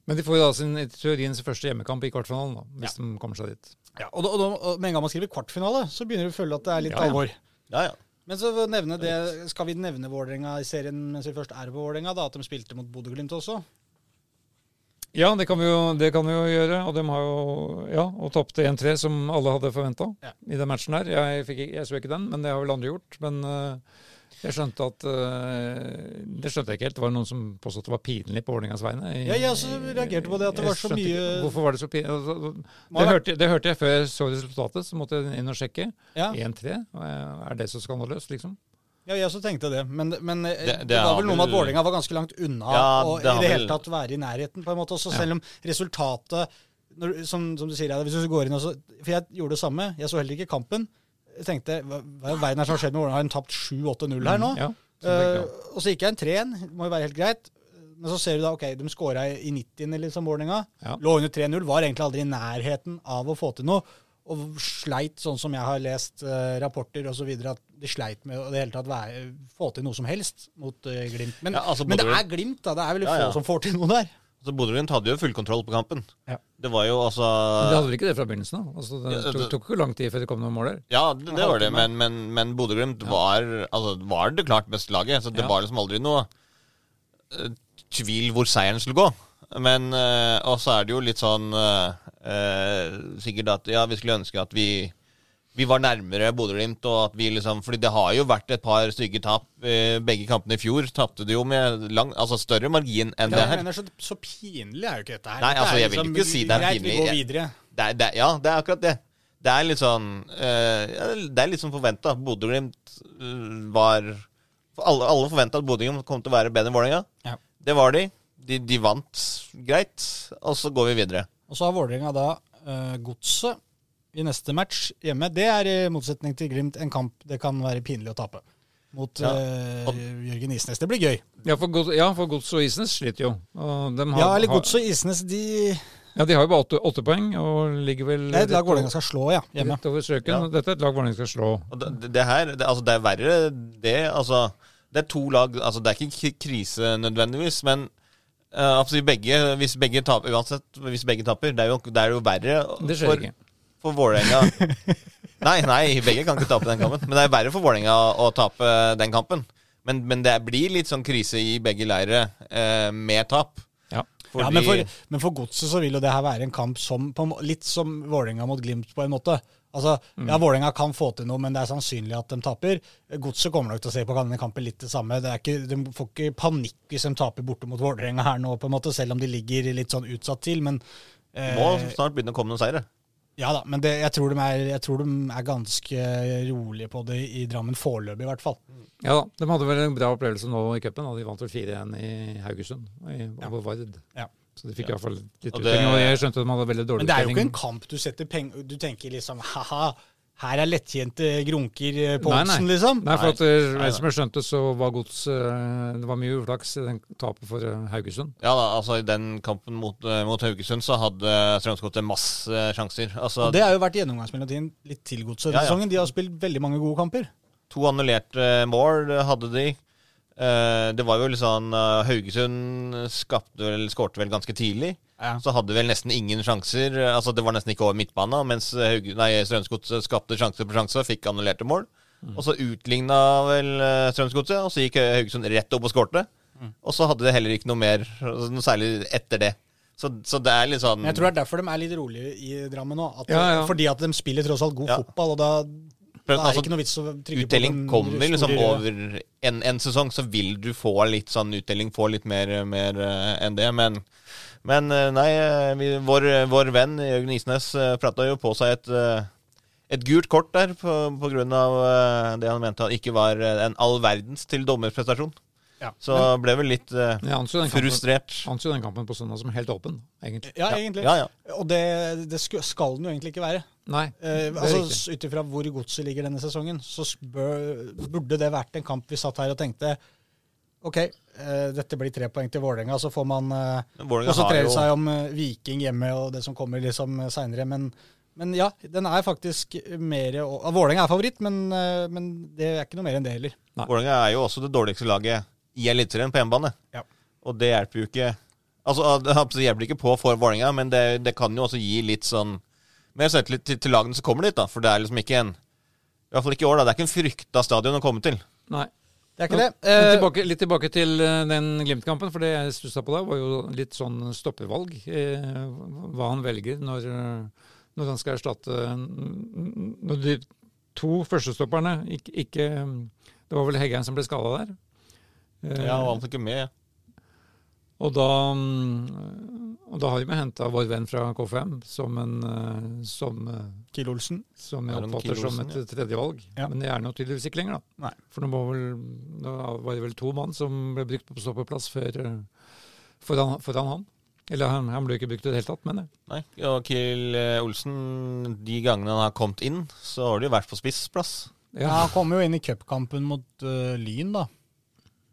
Men de får jo da sin, teoriens første hjemmekamp i kvartfinalen, da, hvis de kommer seg dit. Ja og, da, og, da, med en gang man skriver kvartfinale, så begynner du å føle at det er litt Ja, ja. alvor. Ja, ja. Men så det, skal vi nevne Vålerenga i serien mens vi først er på Vålerenga, at de spilte mot Bodø-Glimt også? Ja, det kan vi jo, det kan vi jo gjøre. Og de har jo ja, og tapte 1-3, som alle hadde forventa Ja. i den matchen her. Jeg, fikk, jeg så ikke den, men det har vel andre gjort. Men eh, jeg skjønte at uh, Det skjønte jeg ikke helt. Det var noen som påstod at det var pinlig på Vålerengas vegne. Ja, jeg også reagerte på det, at det var så mye- ikke- Hvorfor var det så pinlig? Altså, Det, hørte, det hørte jeg før jeg så resultatet, så måtte jeg inn og sjekke. Ja, 1-3. Er det så skandaløst, liksom? ja, jeg også tenkte det. Men, men eh, det, Det- det var vel noe med at Vålerenga var ganske langt unna Ja, og det i det hele tatt være i nærheten, på en måte. Også Ja. selv om resultatet når, som, som du sier, ja, hvis du går inn og så For jeg gjorde det samme. Jeg så heller ikke kampen. Jeg tenkte hva, i verden er det som har skjedd med Vålerenga? Har de tapt 7-8-0 her nå? Ja, tenkte Eh, jeg. og så gikk jeg en 3-1. Det må jo være helt greit. Men så ser du da, ok, de skåra i 90. liksom, Vålerenga. Ja. Lå under 3-0. Var egentlig aldri i nærheten av å få til noe. Og sleit, sånn som jeg har lest uh, rapporter osv., at de sleit med å det hele tatt være, få til noe som helst mot uh, Glimt. Men, Ja, altså, men det du... er Glimt, da. Det er vel Ja, ja. få som får til noe der. Så Bodø-Glimt hadde jo full kontroll på kampen. Ja. Det var jo altså Men det hadde vel ikke det fra begynnelsen av? Altså, det Ja, tok, det- tok jo lang tid før det kom noen mål der. Ja, det, det var det, men, men, men Bodø-Glimt var, altså, var det klart beste laget. Så det Ja. var liksom aldri noe eh, tvil hvor seieren skulle gå. Men eh, Og så er det jo litt sånn eh, Sikkert at ja, vi skulle ønske at vi vi var nærmere Bodø-Glimt, liksom Fordi det har jo vært et par stygge tap. eh, Begge kampene i fjor tapte du jo med lang, altså større margin enn Ja, det her. mener, så, så pinlig er jo ikke dette her. Nei, altså, jeg vil liksom ikke si det er pinlig. Vi går videre. Det det, ja, det er akkurat det. Det er litt sånn uh, Det er litt sånn forventa. Bodø-Glimt eh, var Alle, alle forventa at Bodø-Glimt kom til å være bedre enn Vålerenga. Ja. Det var de. de. De vant greit, og så går vi videre. Og så har Vålerenga da uh, Godset i neste match hjemme. Det er i motsetning til Glimt en kamp det kan være pinlig å tape. Mot Ja. uh, Jørgen Isnes. Det blir gøy. Ja, for, God, ja, for Gods og Isnes sliter jo. Og har, Ja, eller Gods og Isnes, de Ja, de har jo bare åtte, åtte poeng og ligger vel Det er et lag Vålerenga skal slå, ja. Hjemme. Rett over strøken. Ja. Dette er et lag Vålerenga skal slå. Og det, det her det, altså, det er verre, det. Altså, det er to lag altså, Det er ikke krise nødvendigvis, men uh, altså, begge, hvis begge taper Uansett, hvis begge taper, det er jo, det er jo verre Det skjer for, ikke. For Vålerenga Nei, nei, begge kan ikke tape den kampen. Men det er verre for Vålerenga å tape den kampen. Men, men det blir litt sånn krise i begge leire eh, med tap. Ja. Ja, men for, men for Godset så vil jo det her være en kamp som på, litt som Vålerenga mot Glimt, på en måte. Altså, Mm. ja, Vålerenga kan få til noe, men det er sannsynlig at de taper. Godset kommer nok til å se på denne kampen litt det samme. Det er ikke, de får ikke panikk hvis de taper borte mot Vålerenga her nå, på en måte, selv om de ligger litt sånn utsatt til. Men eh, må snart begynne å komme noen seire. Ja da, men det, jeg, tror de er, jeg tror de er ganske rolige på det i Drammen foreløpig, i hvert fall. Ja da, de hadde vel en bra opplevelse nå i cupen. da. De vant vel 4-1 i Haugesund, i, Ja. på Vard. Ja. Så de fikk Ja. i hvert fall litt Og uttelling. Og jeg skjønte de hadde veldig dårlig Men det er jo ikke en kamp du setter penger Du tenker liksom ha-ha, her er lettjente grunker eh, på Nei, oddsen, nei. liksom. Nei, for at Nei, eh, nei, som jeg skjønte, så var gods eh, Det var mye uflaks i den tapet for Haugesund. Ja da, altså I den kampen mot, mot Haugesund så hadde Strømsgodset masse sjanser. Altså, det har jo vært gjennomgangsmelodien litt til godset Ja, ja. sesongen. De har spilt veldig mange gode kamper. To annullerte mål hadde de. Eh, det var jo litt sånn Haugesund skapte vel, skårte vel ganske tidlig. Ja. Så hadde vel nesten ingen sjanser. Altså Det var nesten ikke over midtbanen. Mens Strømsgodset skapte sjanse på sjanse og fikk annullerte mål. Og så utligna vel eh, Strømsgodset, og så gikk Haugesund rett opp og skårte. Og så hadde det heller ikke noe mer, altså, noe særlig etter det. Så, så det er litt sånn jeg tror det er derfor de er litt rolige i Drammen nå. At, Ja, ja. Fordi at de spiller tross alt god Ja. fotball, og da, da er det altså, ikke noe vits å trygge på den kommer liksom over en, en sesong, så vil du få litt sånn utdeling, få litt mer, mer eh, enn det. Men, men eh, nei, eh, vi, vår, vår venn Jørgen Isnes prata jo på seg et, eh, et gult kort der på, eh, det han mente ikke var eh, en all verdens til dommerprestasjon. Ja. Så ble vel litt uh, frustrert. anså den kampen på søndag som helt åpen, egentlig. Ja, egentlig. Ja, ja. Og det, det skal den jo egentlig ikke være. Nei, Eh, altså. Ut ifra hvor godset ligger denne sesongen, så bør, burde det vært en kamp vi satt her og tenkte OK, eh, dette blir tre poeng til Vålerenga, så får man eh, konsentrere jo seg om eh, Viking hjemme og det som kommer liksom seinere. Men, men ja, den er faktisk mer Vålerenga er favoritt, men, eh, men det er ikke noe mer enn det heller. Vålerenga er jo også det dårligste laget i Eliteserien på hjemmebane. Ja. Og det hjelper jo ikke Altså, Det hjelper ikke på for Vålerenga, men det, det kan jo også gi litt sånn mer selvtillit til, til lagene som kommer dit. da For det er liksom ikke en I hvert fall ikke i år, da. Det er ikke en frykta stadion å komme til. Nei. Det er ikke det. Men Eh, tilbake, litt tilbake til eh, den Glimt-kampen, for det jeg stussa på da, var jo litt sånn stoppevalg. Eh, hva han velger når, når han skal erstatte Når de to førstestopperne ikke, ikke Det var vel Heggheim som ble skada der. Eh, Ja, han var ikke med. Og, da, mm, og da har vi henta vår venn fra KFM som en eh, som, eh, Kiel Olsen. som jeg oppfatter som et tredjevalg. Ja. Men det er nå tydeligvis ikke lenger, da. Nei. For nå må vel, da var det vel to mann som ble brukt på stoppeplass før, eh, foran, foran han. Eller han, han ble ikke brukt i det hele tatt, mener jeg. Nei, og Kiel Olsen, de gangene han har kommet inn, så har det jo vært på spissplass. Ja, han kom jo inn i cupkampen mot uh, Lyn, da.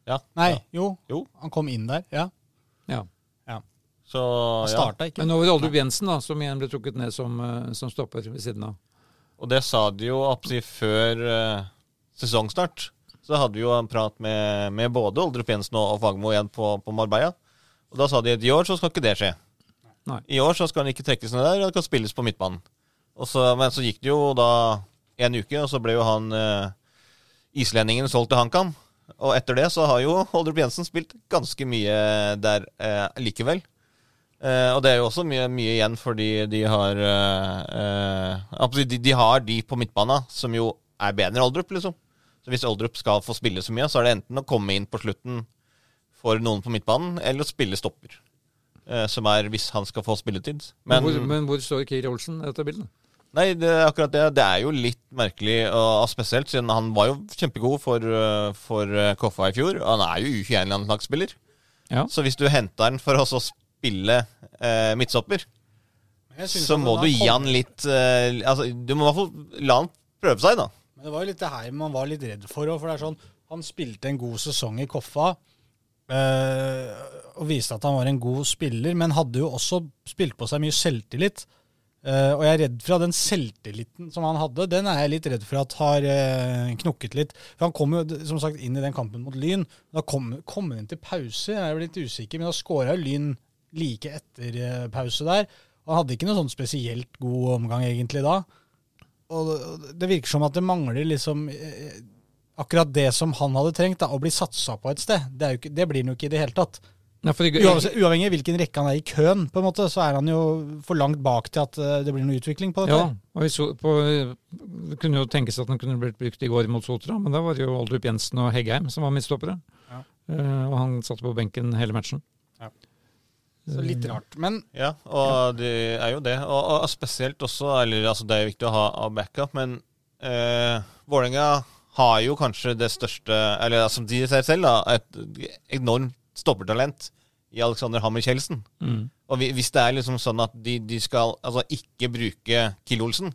Ja. Nei, ja. jo. Jo. Han kom inn der, ja. Ja. Så Han ja. starta ikke. Men nå var det Oldrup Jensen da, som igjen ble trukket ned som, eh, som stopper ved siden av. Og det sa de jo oppsi før uh, sesongstart. Så hadde vi jo en prat med, med både Oldrup Jensen og, og Fagmo igjen på, på Marbella. Og da sa de at i år så skal ikke det skje. Nei. I år så skal han ikke trekkes ned der, og det kan spilles på midtbanen. Og så, men så gikk det jo da en uke, og så ble jo han uh, islendingen solgt til HamKam. Og etter det så har jo Oldrup Jensen spilt ganske mye der eh, likevel. Eh, og det er jo også mye, mye igjen fordi de har eh, eh, de, de har de på midtbanen som jo er bedre enn Oldrup, liksom. Så hvis Oldrup skal få spille så mye, så er det enten å komme inn på slutten for noen på midtbanen, eller å spille stopper. Eh, som er hvis han skal få spilletid. Men, Men, hvor, men hvor står Kiri Olsen i dette bildet? Nei, det er akkurat det. Det er jo litt merkelig, og spesielt siden han var jo kjempegod for, eh, for eh, Koffa i fjor. Og han er jo U21-landslagsspiller. Ja. Så hvis du henter han for å spille eh, midtstopper, så må du gi han litt eh, Altså, du må i hvert fall la han prøve seg, da. Men det var jo litt det her man var litt redd for òg. For det er sånn, han spilte en god sesong i Koffa. eh, og viste at han var en god spiller, men hadde jo også spilt på seg mye selvtillit. Eh, og jeg er redd for at den selvtilliten som han hadde, den er jeg litt redd for at har uh, knukket litt. For Han kom jo som sagt inn i den kampen mot Lyn. Da kom, kom han inn til pause, jeg er litt usikker, men da skåra Lyn like etter uh, pause der. Og han hadde ikke noe sånn spesielt god omgang egentlig da. Og det- virker som at det mangler liksom akkurat det som han hadde trengt, da, å bli satsa på et sted. Det, ikke, det blir han jo ikke i det hele tatt. Nei, for i- Uavhengig, uavhengig av hvilken rekke han er i køen, på en måte, så er han jo for langt bak til at eh, det blir noe utvikling på dette. Ja, og vi så på, det kunne jo tenkes at den kunne blitt brukt i går mot Sotra, men da var det jo Aldrup Jensen og Heggheim som var midtstoppere. Ja. Uh, og han satt på benken hele matchen. Så litt rart. Men Ja, og det er jo det. Og, og spesielt også, eller altså det er viktig å ha av backup, men uh, Vålerenga har jo kanskje det største Eller som de sier selv, da, et enormt stoppertalent i Alexander Hammer Kjeldsen. Mm. Og hvis det er liksom sånn at de, de skal altså ikke bruke Kill Olsen,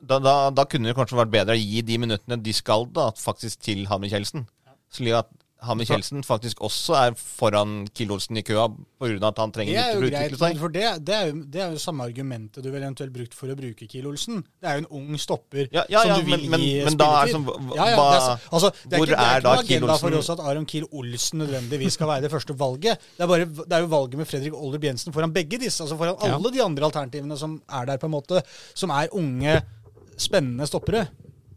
da, da, da kunne det kanskje vært bedre å gi de minuttene de skal, da, faktisk til Hammer Kjeldsen. Slik at Hammer Kjeldsen faktisk også er foran Kiel Olsen i køa pga. at han trenger er litt jo å utvikle seg. for det, det, er jo, det er jo samme argumentet du ville eventuelt brukt for å bruke Kiel Olsen. Det er jo en ung stopper Ja, ja, ja, som du vil men- men- gi men da er sånn, hva- ja, det er, så- altså, det er hvor ikke, det er ikke da noe Kiel agenda for Olsen? oss at Aron Kiel Olsen nødvendigvis skal være det første valget. Det er, bare, det er jo valget med Fredrik Older Jensen foran begge disse. altså Foran Ja. alle de andre alternativene som er der, på en måte. Som er unge, spennende stoppere.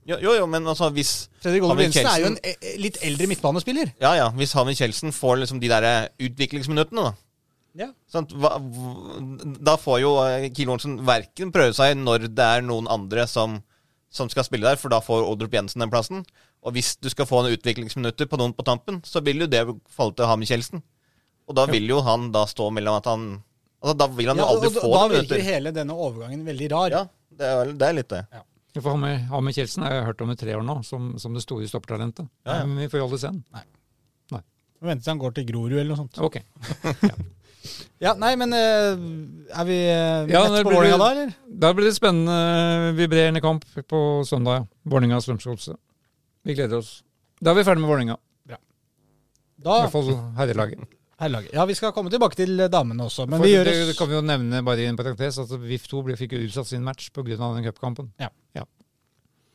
Jo, jo, jo, men altså hvis Fredrik Hammer Jensen er jo en eh, litt eldre midtbanespiller. Ja, ja, hvis Havin Kjeldsen får liksom de der utviklingsminuttene, da. Ja. Sant? Hva, hv- da får jo eh, Kiel Olsen verken prøve seg når det er noen andre som, som skal spille der, for da får Oldrup Jensen den plassen. Og hvis du skal få noen utviklingsminutter på noen på tampen, så vil jo det falle til Hammer Kjeldsen. Og da vil jo han da stå mellom at han Altså, da vil han jo Ja, og aldri da- få da noen virker minutter. hele denne overgangen veldig rar. Ja, det er, vel- det er litt det. Ja, For Hammer, Hammer Kjeldsen har jeg hørt om i tre år nå, som, som det store stoppertalentet. Ja, ja. Men vi får jo aldri se den. Vi venter til han går til Grorud eller noe sånt. Ok. Ja, nei, men eh, er vi rett Ja, på Vålerenga da, eller? Da blir det spennende, vibrerende kamp på søndag. ja. Vålerenga og Strømsgodset. Vi gleder oss. Da er vi ferdig med Vålerenga. I Da, hvert fall herrelaget. Herrelaget. Ja, vi skal komme tilbake til eh, damene også, men For vi gjør det, det kan vi jo nevne bare i en parentes at VIF2 ble, fikk jo utsatt sin match pga. den cupkampen. Ja,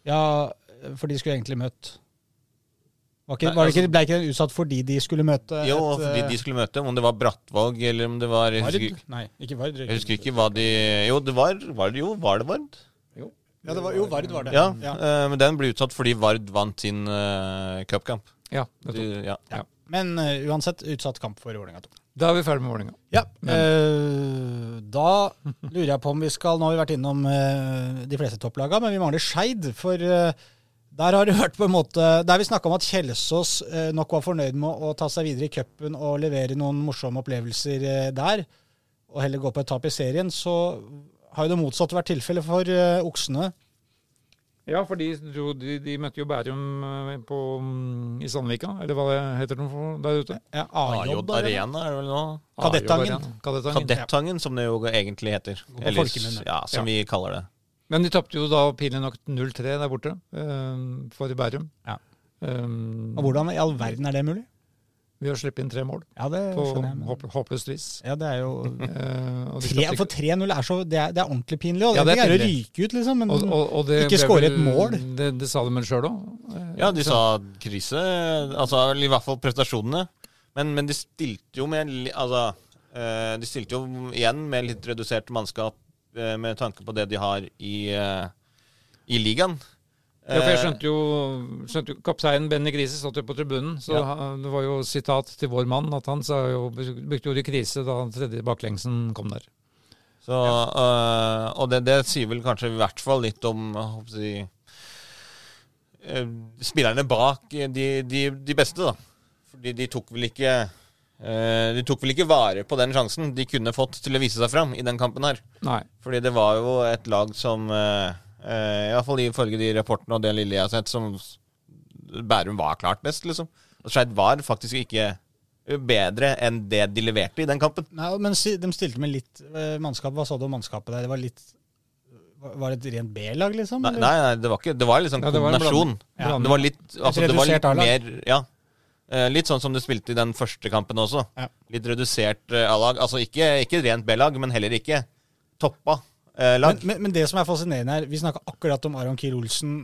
Ja, for de skulle egentlig møtt var ikke, var det ikke, altså- Ble ikke den utsatt fordi de skulle møte Jo, et, fordi eh, de skulle møte, om det var Brattvåg eller om det var Vard? husker, Nei, ikke Vard. jeg husker ikke hva de Jo, det var, var det jo, var det Vard? Ja, det var, jo, Vard var det. Ja, eh, men den ble utsatt fordi Vard vant sin uh, cupkamp. Ja, nettopp. De, ja. Ja. Men uh, uansett, utsatt kamp for Vålerenga 2. Da er vi ferdig med Vålerenga. Ja, Uh, da lurer jeg på om vi skal Nå har vi vært innom uh, de fleste topplaga, men vi mangler Skeid. For der har det vært på en måte Der vi snakka om at Kjelsås nok var fornøyd med å ta seg videre i cupen og levere noen morsomme opplevelser der, og heller gå på et tap i serien, så har jo det motsatte vært tilfellet for Oksene. Ja, for de, de, de møtte jo Bærum eh, på, mm, i Sandvika, eller hva det heter det der ute. Ja, AJ. Arena er det vel nå? Kadettangen. Kadettangen. Som det jo egentlig heter. Eller ja, som vi kaller det. Men de tapte jo da pinlig nok 0-3 der borte eh, for Bærum. Ja. Um, Og hvordan i all verden er det mulig? Ved å slippe inn tre mål Ja, det på skjønner jeg. Men. håpløst vis. Ja, det er jo Eh, Tre, For 3-0 er så det er, det er ordentlig pinlig. Og Ja, det er å ryke ut, liksom. Men Og, og, og det Ikke skåre et mål. Det, det sa de vel sjøl òg. Ja, de sa krise, altså i hvert fall prestasjonene. Men, men de stilte jo med Altså, eh, de stilte jo igjen med litt redusert mannskap eh, med tanke på det de har i, i ligaen. Ja, for jeg Eh, skjønte jo, skjønte jo Kapteinen Benny Grise satt jo på tribunen, så Ja. det var jo sitat til vår mann at han sa jo, brukte ordet krise da tredje baklengsen kom der. Så, øh, og det, det sier vel kanskje i hvert fall litt om å si, øh, spillerne bak de, de, de beste, da. Fordi de tok vel ikke øh, De tok vel ikke vare på den sjansen de kunne fått til å vise seg fram i den kampen her. Nei. Fordi det var jo et lag som øh, øh, i hvert fall ifølge de rapportene og det lille jeg har sett, som Bærum var klart best, liksom. Og Skeid var faktisk ikke bedre enn det de leverte i den kampen. Nei, men de stilte med litt eh, mannskap. Hva sa du om mannskapet der? Det var litt Var det et rent B-lag, liksom? Nei, eller? nei, nei, det var ikke Det var litt Ja, det var en kombinasjon. Ja. Det var litt, altså, det var litt mer Ja. Eh, Litt sånn som du spilte i den første kampen også. Ja. Litt redusert eh, A-lag. Altså ikke, ikke rent B-lag, men heller ikke toppa eh, Men, lag. men, men det som er fascinerende her, vi snakka akkurat om Aron Kiel Olsen,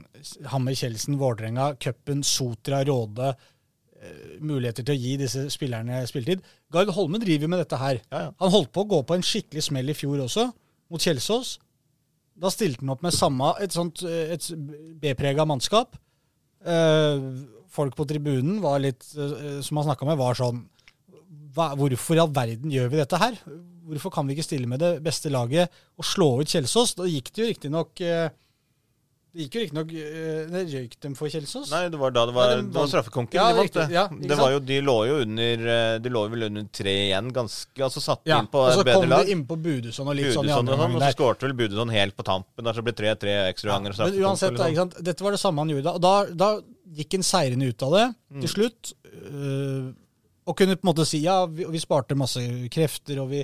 Hammer Kjeldsen, Vålerenga, cupen, Sotra, Råde. eh, Muligheter til å gi disse spillerne spilletid. Gard Holme driver med dette her. Ja, ja. Han holdt på å gå på en skikkelig smell i fjor også, mot Kjelsås. Da stilte han opp med samme, et sånt eh, et B-prega mannskap. Eh, folk på tribunen var litt, eh, som han snakka med, var sånn hva, Hvorfor i all verden gjør vi dette her? Hvorfor kan vi ikke stille med det beste laget og slå ut Kjelsås? Da gikk det jo riktignok eh, Det gikk jo riktignok eh, Det røyk dem for Kjelsås. Nei, det var da det var, Ja, de det var vant. Ja, de vant. det. Ja, det var jo, de lå jo under eh, De lå vel under tre igjen, ganske Altså satt Ja, inn på bedre lag. og så kom de innpå Budusson og litt sånn i andre sånn, omgang og så skåret skårte vel Budusson helt på tampen. Der så ble det 3-3 ekstra ganger. og Men uansett, da, sånn. ikke sant? dette var det samme han gjorde da. Og da, da gikk han seirende ut av det Mm. til slutt. øh, og kunne på en måte si ja, vi, vi sparte masse krefter, og vi,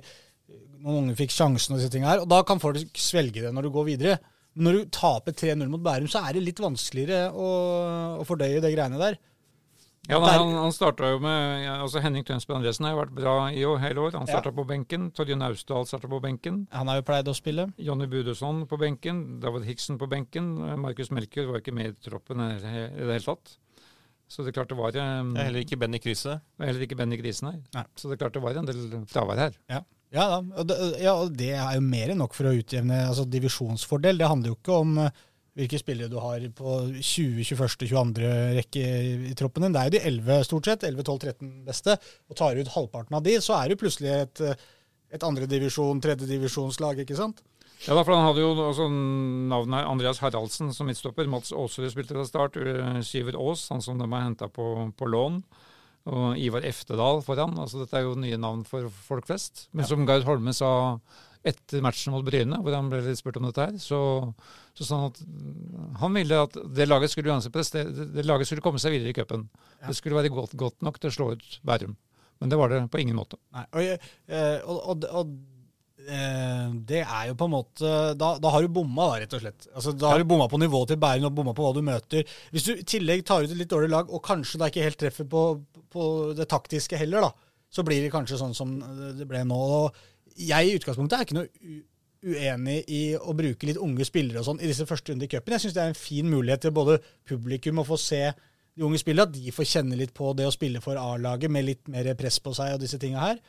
noen unge fikk sjansen og disse tingene her. Og da kan folk svelge det når du går videre. Men når du taper 3-0 mot Bærum, så er det litt vanskeligere å, å fordøye det greiene der. Ja, nei, han, han starta jo med altså Henning Tønsberg Andresen har jo vært bra i år, hele år. Han Ja. på benken. Torje Naustdal starta på benken. Han har jo pleid å spille. Jonny Budøsson på benken. David Hiksen på benken. Markus Melker var ikke med i troppen i det hele tatt. Så det klart det var Um, Det er heller ikke Benny Krise. og heller ikke Benny Grisen her. Nei. Så det klart det var en del fravær her. Ja, ja, da. Og det, ja, og det er jo mer enn nok for å utjevne altså divisjonsfordel. Det handler jo ikke om eh, hvilke spillere du har på 20., 21., 22. rekke i, troppen din. Det er jo de 11 stort sett, 11, 12, 13 beste. Og tar du ut halvparten av de, så er jo plutselig et, eh, et andredivisjon, tredjedivisjonslag, ikke sant? Ja, da, for Han hadde jo også navnet Andreas Haraldsen som midtstopper. Mats Aasrud spilte fra start. uh, Syver Aas, han som de har henta på, på lån. Og Ivar Eftedal foran. altså Dette er jo nye navn for folk flest. Men som Gard Holme sa etter matchen mot Bryne, hvor han ble litt spurt om dette her, så, så sa han at han ville at det laget skulle det, det laget skulle komme seg videre i cupen. Det skulle være godt, godt nok til å slå ut Bærum. Men det var det på ingen måte. Nei, og, eh, og, og, og eh, det er jo på en måte Da, da har du bomma, da, rett og slett. Altså, da har du bomma på nivået til Bærum og bomma på hva du møter. Hvis du i tillegg tar ut et litt dårlig lag, og kanskje da ikke helt treffer på, på det taktiske heller, da, så blir det kanskje sånn som det ble nå. Og jeg i utgangspunktet er ikke noe uenig i å bruke litt unge spillere og sånn i disse første rundene i cupen. Jeg syns det er en fin mulighet til både publikum å få se de unge spillerne, at de får kjenne litt på det å spille for A-laget med litt mer press på seg og disse tinga her.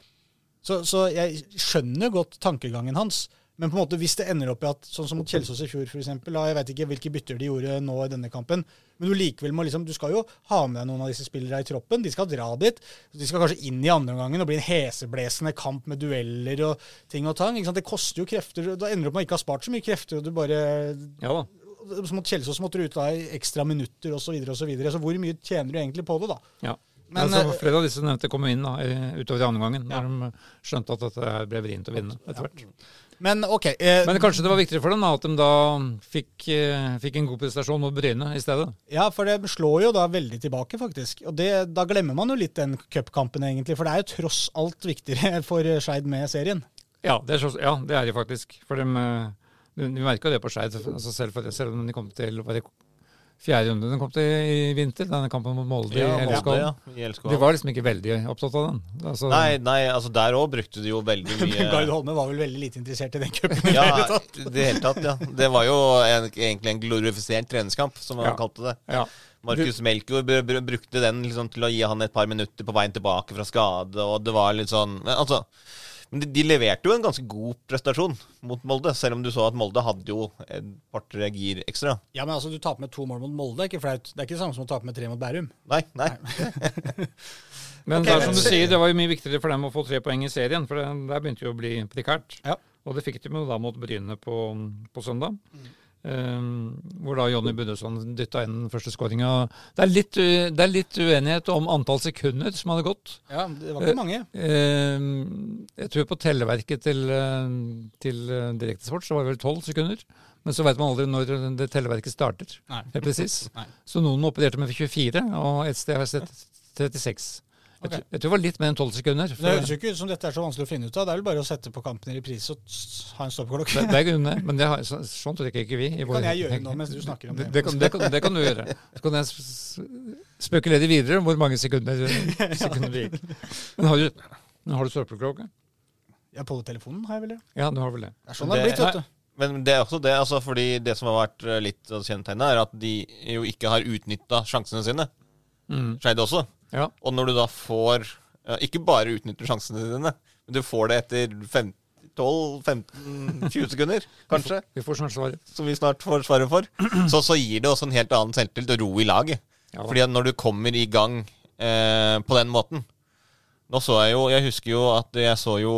Så, så jeg skjønner godt tankegangen hans, Men på en måte hvis det ender opp i at, sånn som mot Kjelsås i fjor f.eks., jeg vet ikke hvilke bytter de gjorde nå i denne kampen, men du likevel må liksom, du skal jo ha med deg noen av disse spillere i troppen. De skal dra dit. De skal kanskje inn i andre omgangen og bli en heseblesende kamp med dueller og ting og tang. Det koster jo krefter. Da ender du opp med å ikke ha spart så mye krefter, og du bare Ja da. mot Kjelsås måtte du ut da i ekstra minutter osv. Så, videre, og så, videre. så hvor mye tjener du egentlig på det, da? Ja. Men, altså, eh, flere av disse nevnte kom inn da, utover i andre gangen, når de skjønte at dette ble vrient å vinne etter hvert. Men okay, Eh, Men kanskje det var viktigere for dem da, at de da fikk, eh, fikk en god prestasjon mot Bryne i stedet. Ja, for det slår jo da veldig tilbake, faktisk. Og det, da glemmer man jo litt den cupkampen, egentlig. For det er jo tross alt viktigere for Skeid med serien. Ja, det er, ja, det er de faktisk. For de, eh, de, de merka det på Skeid, altså selv, selv om de kom til å det fjerde runde den kom til i vinter, denne kampen mot Molde Ja, i Elskov. Ja. De var liksom ikke veldig opptatt av den. Altså, Nei, nei, altså der òg brukte de jo veldig mye Gard Holme var vel veldig lite interessert i den cupen. i Ja, det hele tatt. det hele tatt, ja. Det var jo en, egentlig en glorifisert treningskamp, som han Ja. kalte det. Ja. Markus Melkjord br br brukte den liksom til å gi han et par minutter på veien tilbake fra skade, og det var litt sånn Men altså men de, de leverte jo en ganske god prestasjon mot Molde, selv om du så at Molde hadde jo et par-tre gir ekstra. Ja, men altså, du taper med to mål mot Molde. Det er ikke flaut. Det er ikke det samme som å tape med tre mot Bærum. Nei, nei. Men okay, det er som du sier, det var jo mye viktigere for dem å få tre poeng i serien, for det, der begynte jo å bli prekært. Ja. Og det fikk de jo da mot Bryne på, på søndag. Um, hvor da Jonny Budesson dytta inn den første skåringa. Det, litt det er litt uenighet om antall sekunder som hadde gått. Ja, det var ikke mange. Um, jeg tror på telleverket til, uh, til Direktesport så var det vel tolv sekunder. Men så vet man aldri når det telleverket starter. Nei. Helt presis. Så noen opererte med 24, og et sted har jeg sett 36. Jeg, tror- jeg tror det var litt mer enn 12 sekunder. Det høres jo ikke ut som dette er så vanskelig å finne ut av. Det er vel bare å sette på kampen i reprise og ha en stoppeklokke. Det, det er grunnen, men det har, så, sånn trekker ikke vi. i Det kan jeg gjøre nå mens du snakker om det. Det kan, det, kan, det kan du gjøre. Så kan jeg spekulere videre om hvor mange sekunder, sekunder det gikk. Men har du, har du stoppeklokke? Ja, på telefonen har jeg vel det. Ja, du har vel det. Det er sånn det har blitt, vet du. Men det er også det, altså, fordi det som har vært eh, litt av kjennetegnet, er at de jo ikke har utnytta sjansene sine. Mm. Skeid også. Ja. Og når du da får Ikke bare utnytter sjansene dine, men du får det etter 12-15-20 sekunder, kanskje, Vi får snart svaret. som vi snart får svaret for, så, så gir det også en helt annen selvtillit og ro i laget. Ja. Fordi at når du kommer i gang eh, på den måten Nå så jeg jo Jeg husker jo at jeg så jo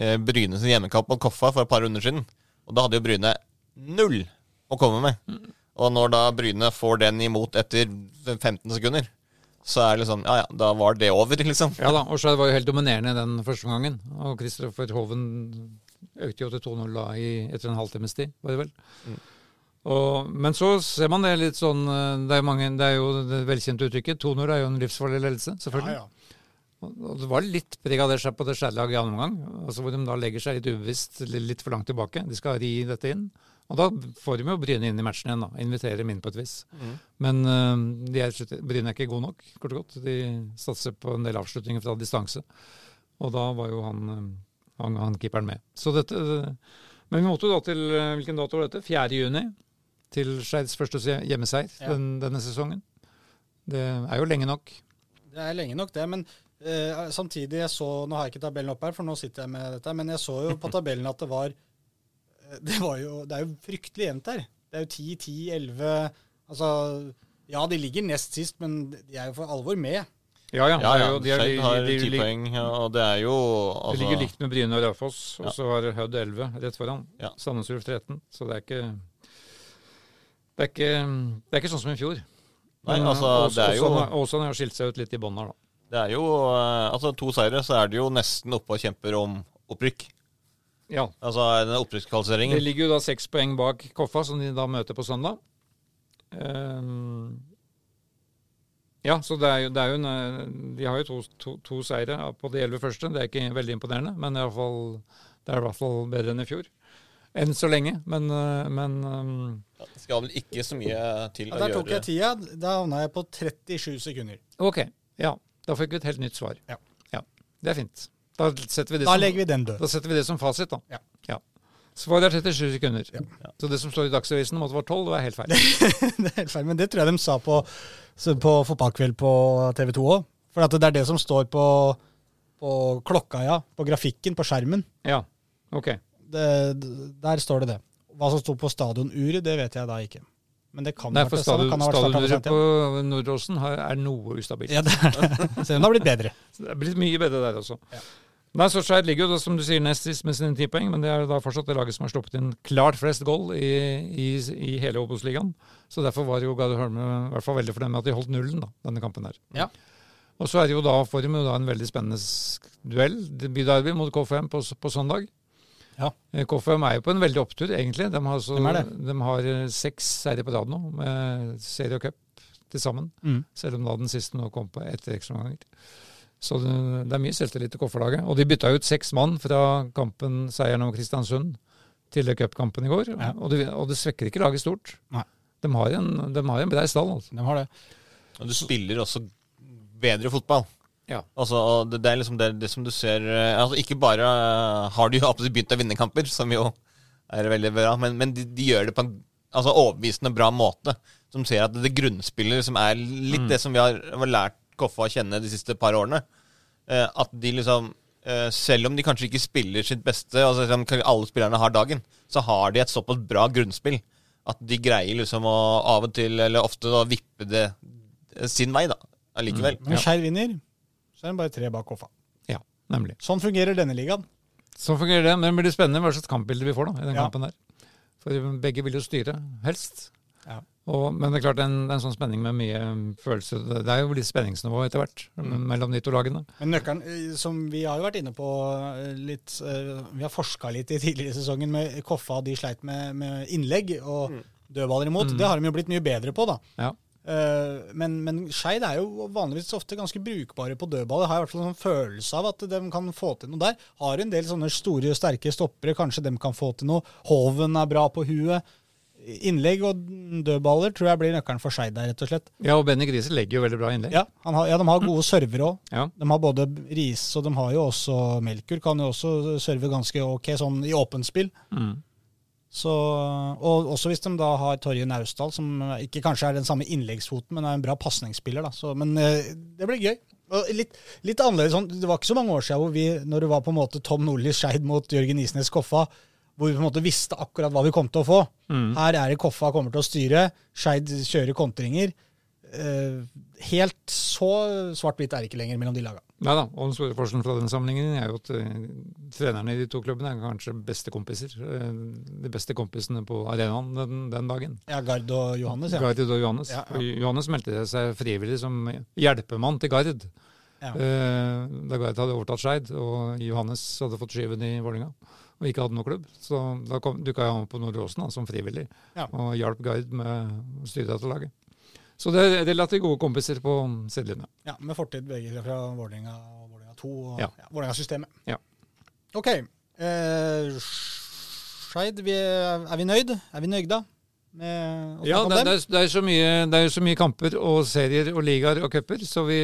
eh, Bryne sin hjemmekamp mot Koffa for et par runder siden. Og da hadde jo Bryne null å komme med. Og når da Bryne får den imot etter 15 sekunder, så er det liksom Ja ja, da var det over, liksom. Ja da, og så var jo helt dominerende den første gangen. Og Kristoffer Hoven økte jo til 2-0 da i, etter en halvtimes tid, var det vel. Mm. Og, men så ser man det litt sånn eh, Det er mange, det er jo det velkjente uttrykket 2-0 er jo en livsfarlig ledelse, selvfølgelig. Ja, ja. Og og det var litt preg av det seg på det skjærlaget i annen omgang, altså hvor de da legger seg litt ubevisst litt for langt tilbake. De skal ri dette inn. Og da får de jo Bryne inn i matchen igjen, da. Inviterer dem inn på et vis. Mm. Men uh, de er, Bryne er ikke gode nok, kort og godt. De satser på en del avslutninger fra distanse. Og da var jo han, øh, han, han keeperen med. Så dette, øh, men vi måtte jo da til Hvilken dato var dette? 4. juni. Til Skeids første hjemmeseier Ja. den, denne sesongen. Det er jo lenge nok. Det er lenge nok, det. Men uh, samtidig, jeg så Nå har jeg ikke tabellen opp her, for nå sitter jeg med dette. Men jeg så jo på tabellen at det var eh, Det, var jo, det er jo fryktelig jevnt der. Det er jo 10, 10, 11 Altså Ja, de ligger nest sist, men de er jo for alvor med. Ja, ja. Ja, det er ja. jo- de er- Skeid har de- de- ti poeng, ja, og det er jo Det altså, ligger likt med Bryne og Raufoss, og Ja. så har Hødd 11 rett foran. Ja. Sandnes Ulf 13. Så det er ikke det er ikke, det er ikke sånn som i fjor. Nei, Men, altså, også, det er jo Åsane- Åsane har skilt seg ut litt i bånn her, da. Det er jo eh, Altså, to seire, så er det jo nesten oppe og kjemper om opprykk. Ja. Altså den opprykkskvalifiseringen. Det ligger jo da seks poeng bak Koffa, som de da møter på søndag. Um, ja, så det er jo, det er jo en, eh, De har jo to, to, to seire på de elleve første. Det er ikke veldig imponerende, men i alle fall, det er i hvert fall bedre enn i fjor. Enn så lenge, men, men um, ja, Det skal vel ikke så mye til Ja, å der tok jeg tida. Da havna jeg på 37 sekunder. Ok, ja. Da fikk vi et helt nytt svar. Ja. Det er fint. Da setter vi det, Da som, legger vi den død. da setter vi det som fasit, da. Ja. Svaret er 37 sekunder. Ja. Så det som står i Dagsavisen om at det var 12, det er helt feil. det er helt feil, men det tror jeg de sa på, på fotballkveld på TV 2 òg. For at det er det som står på, på klokka, ja. På grafikken på skjermen. Ja, ok. det, der står det det. Hva som sto på stadionuret, det vet jeg da ikke. Men det kan Nei, for vært det samme. stadion- Kan ha vært startet på Nordåsen er noe ustabilt. ja. det er det. Selv om det har blitt bedre. Det er blitt mye bedre der også. Ja. Nei, så Skeid ligger jo som du sier, nest sist med sine ti poeng, men det er da fortsatt det laget som har sluppet inn klart flest goal i, i, i hele Obos-ligaen. Så derfor var jo Gard Holme i hvert fall veldig fornøyd med at de holdt nullen, da, denne kampen her. Ja. Og så er det jo da, får de jo da en veldig spennende duell. duell, byderby mot KFM på, s- på søndag. Ja. Eh, KFM er jo på en veldig opptur, egentlig. De har, så, Hvem er de har eh, seks seire på rad nå, med serie og cup til sammen. Mm. Selv om da den siste nå kom på etter ekstraomganger. Så det, det er mye selvtillit til Kofferlaget. Og de bytta ut seks mann fra kampen seieren over Kristiansund til cupkampen i går. Ja. Og, det, og det svekker ikke laget stort. Nei. De har en, de har en brei stall, altså. De har det. Og du spiller også bedre fotball. Ja. Altså, det, det er liksom det, det som du ser eh, altså Ikke bare eh, har de jo begynt å vinne kamper, som jo er veldig bra, men, men de, de gjør det på en altså, overbevisende bra måte. Som ser at det grunnspillet som er litt det som vi har, har lært Koffa å kjenne de siste par årene. eh, at de liksom eh, Selv om de kanskje ikke spiller sitt beste, altså liksom, alle spillerne har dagen, så har de et såpass bra grunnspill at de greier liksom å av og til, eller ofte, da, vippe det eh, sin vei, da. Allikevel. Men Skeid vinner, så er de bare tre bak Koffa. Ja, nemlig. Sånn fungerer denne ligaen. Sånn fungerer det. Men det blir spennende hva slags kampbilde vi får da, i den Ja. kampen der. For begge vil jo styre, helst. Ja. Og, men det er klart det er en, det er en sånn spenning med mye følelse. Det er jo litt spenningsnivå etter hvert mellom de to lagene. Men nøkkelen, eh, som vi har jo vært inne på eh, litt eh, Vi har forska litt i tidligere sesongen med Koffa, de sleit med, med innlegg og dødballer imot. Det har de jo blitt mye bedre på, da. Ja. Eh, Men, men Skeid er jo vanligvis ofte ganske brukbare på dødball. Jeg har i hvert fall en sånn følelse av at de kan få til noe der. Har en del sånne store, sterke stoppere. Kanskje de kan få til noe. Hoven er bra på huet. Innlegg og dødballer tror jeg blir nøkkelen for Skeid der, rett og slett. Ja, og Benny Grise legger jo veldig bra innlegg. Ja, han har, ja de har gode servere òg. Ja. De har både Riise og de har jo også Melkur. Kan jo også serve ganske ok sånn i åpent spill. Mm. Så, og også hvis de da har Torje Naustdal, som ikke kanskje er den samme innleggsfoten, men er en bra pasningsspiller. Men eh, det blir gøy. Og litt, litt annerledes sånn, Det var ikke så mange år siden hvor vi, når det var på en måte Tom Nordli Skeid mot Jørgen Isnes Koffa, hvor vi på en måte visste akkurat hva vi kom til å få. Mm. Her er det Koffa kommer til å styre, Skeid kjører kontringer. Eh, helt så svart-hvitt er det ikke lenger mellom de lagene. Nei da, og den store forskjellen fra den sammenhengen er jo at eh, trenerne i de to klubbene er kanskje bestekompiser. kompiser. de beste kompisene på arenaen den, den dagen. Ja, Gard og Johannes, ja. Gard og Johannes. Ja, ja. Johannes meldte seg frivillig som hjelpemann til Gard. Ja. eh, da Gard hadde overtatt Skeid, og Johannes hadde fått skyven i Vålerenga og ikke hadde noen klubb. Så da dukka han opp på Nordåsen da, som frivillig Ja. og hjalp Gard med å styre dette laget. Så det er relativt gode kompiser på sidelinja. Ja, med fortid begge fra Vålerenga og Vålerenga 2 og Ja. ja. Vålerenga-systemet. Ja. OK. Eh, Skeid, er, er vi nøyd? Er vi nøyd da? Med Ja, det, det, er, det, er så mye, det er så mye kamper og serier og ligaer og cuper, så vi,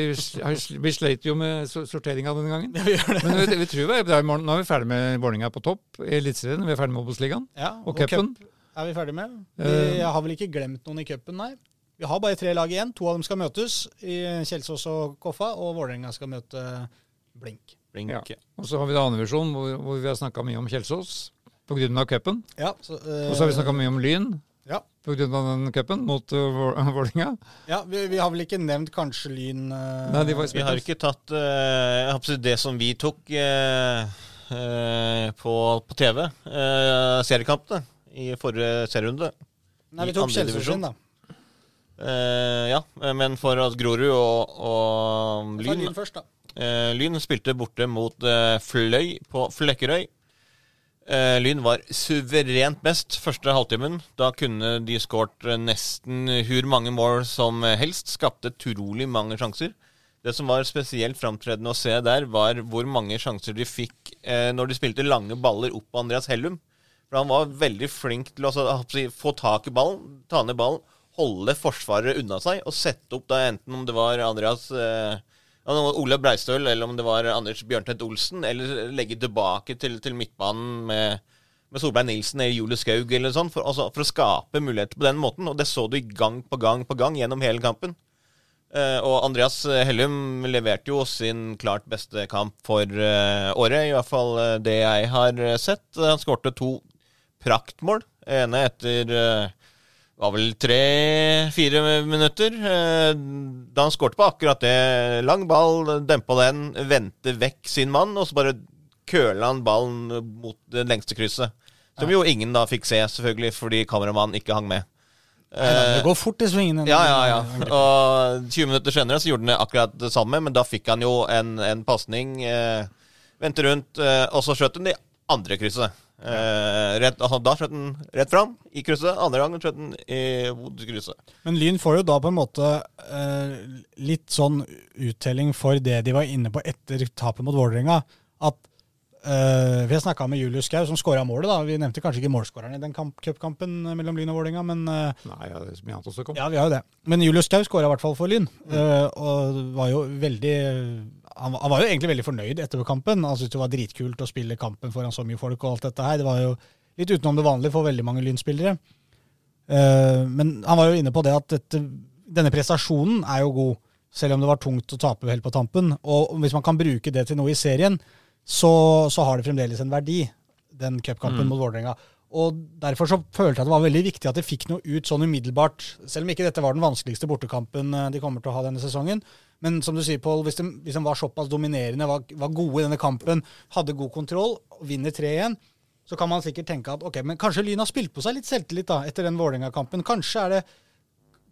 vi sleit jo med so- sorteringa denne gangen. Ja, vi det. Men vi, vi tror vi er bra i morgen. Nå er vi ferdig med Vålerenga på topp i Eliteserien. Vi er ferdig med Obos-ligaen Ja, og cupen. cup er vi ferdig med. Eh. Vi har vel ikke glemt noen i cupen, nei. Vi har bare tre lag igjen. To av dem skal møtes i Kjelsås og Koffa, og Vålerenga skal møte Blink. Blink. Ja. Og så har vi da andrevisjon, hvor, hvor vi har snakka mye om Kjelsås pga. cupen. Ja, så, eh, Og så har vi snakka mye om Lyn Ja. pga. den cupen mot uh, Vålerenga. ja vi, vi har vel ikke nevnt kanskje Lyn uh, Nei, de var- Vi har ikke tatt uh, å si det som vi tok uh, uh, på, på TV, uh, seriekampene, i forrige serierunde. Nei, vi tok Kjelsås sin, da. Eh, ja, men for at Grorud og, og Lyn Lyn først. Eh, Lyn spilte borte mot uh, Fløy på Flekkerøy. Lyn var suverent best første halvtimen. Da kunne de skåret nesten hur mange mål som helst. Skapte utrolig mange sjanser. Det som var spesielt framtredende å se der, var hvor mange sjanser de fikk når de spilte lange baller opp på Andreas Hellum. For han var veldig flink til å altså, få tak i ballen, ta ned ballen, holde forsvaret unna seg og sette opp da enten om det var Andreas eh, Ole Breistøl, eller om det var Anders Bjørntvedt Olsen, eller legge tilbake til, til midtbanen med, med Solberg Nilsen eller Julie Skaug, eller sånn, for, altså, for å skape muligheter på den måten. Og det så du gang på gang på gang gjennom hele kampen. Eh, og Andreas Hellum leverte jo sin klart beste kamp for eh, året, i hvert fall eh, det jeg har sett. Han skårte to praktmål. ene etter eh, var vel tre-fire minutter. eh, da han skårte på akkurat det. Lang ball, dempa den, vendte vekk sin mann, og så bare køla han ballen mot det lengste krysset. Som jo ingen da fikk se, selvfølgelig, fordi kameramannen ikke hang med. Det går fort i svingene. Ja, ja, ja. Og 20 minutter senere så gjorde han akkurat det samme, men da fikk han jo en, en pasning. Eh, vendte rundt, eh, og så skjøt han det andre krysset. Eh, rett, da skjøt han rett fram i krysset. Andre gangen skjøt han i hovedkrysset. Men Lyn får jo da på en måte eh, litt sånn uttelling for det de var inne på etter tapet mot Vålerenga. At eh, Vi har snakka med Julius Skau, som skåra målet. da. Vi nevnte kanskje ikke målskåreren i den kamp- cupkampen mellom Lyn og Vålerenga, men eh, Nei, ja, det er så mye annet også kom. ja, vi har jo det. Men Julius Skau skåra i hvert fall for Lyn, eh, og var jo veldig han, han var jo egentlig veldig fornøyd etter kampen. Han syntes det var dritkult å spille kampen foran så mye folk og alt dette her. Det var jo litt utenom det vanlige for veldig mange Lyn-spillere. Eh, men han var jo inne på det at dette, denne prestasjonen er jo god, selv om det var tungt å tape helt på tampen. Og hvis man kan bruke det til noe i serien, så, så har det fremdeles en verdi, den cupkampen Mm. mot Vålerenga. Og Derfor så følte jeg at det var veldig viktig at de fikk noe ut sånn umiddelbart. Selv om ikke dette var den vanskeligste bortekampen eh, de kommer til å ha denne sesongen. Men som du sier, Pål, hvis, hvis de var såpass dominerende, var, var gode i denne kampen, hadde god kontroll, vinner 3-1, så kan man sikkert tenke at ok, men kanskje Lyn har spilt på seg litt selvtillit da, etter den Vålerenga-kampen. Kanskje, det,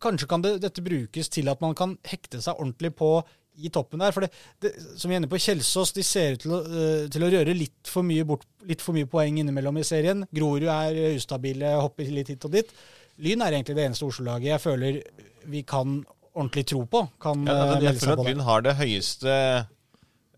kanskje kan det, dette brukes til at man kan hekte seg ordentlig på i toppen der. For det, det, som vi er inne på, Kjelsås de ser ut til å, eh, til å røre litt for, mye bort, litt for mye poeng innimellom i serien. Grorud er eh, ustabile, hopper litt hit og dit. Lyn er egentlig det eneste Oslo-laget jeg føler vi kan ordentlig tro på. Kan Ja, eh, altså, jeg melde Jeg tror at på det. Lyn har det høyeste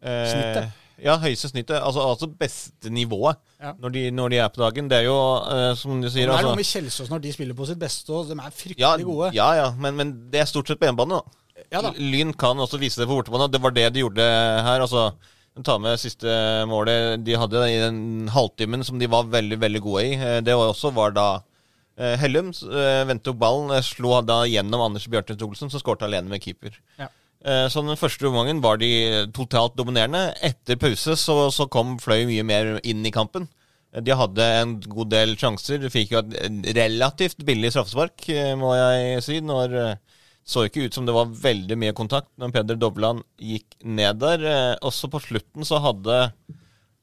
eh, Snittet. Ja, høyeste snittet. Altså, altså beste nivået Ja. når, de, når de er på dagen. Det er jo, eh, som du sier det er altså, noe med Kjelsås når de spiller på sitt beste, og de er fryktelig ja, gode. Ja, ja, men, men det er stort sett på hjemmebane. da. Ja da. Lyn kan også vise det på bortebane. Det var det de gjorde her. altså Ta med siste målet de hadde i den halvtimen som de var veldig veldig gode i. Eh, Det også var da eh, Hellum eh, vendte opp ballen, eh, slo da gjennom Anders Bjørtnes Olsen, som skårte alene med keeper. Ja. Eh, Så den første omgangen var de totalt dominerende. Etter pause så, så kom Fløy mye mer inn i kampen. Eh, De hadde en god del sjanser. De fikk jo et relativt billig straffespark, eh, må jeg si. når... det så ikke ut som det var veldig mye kontakt når Peder Dobland gikk ned der. Eh, også på slutten så hadde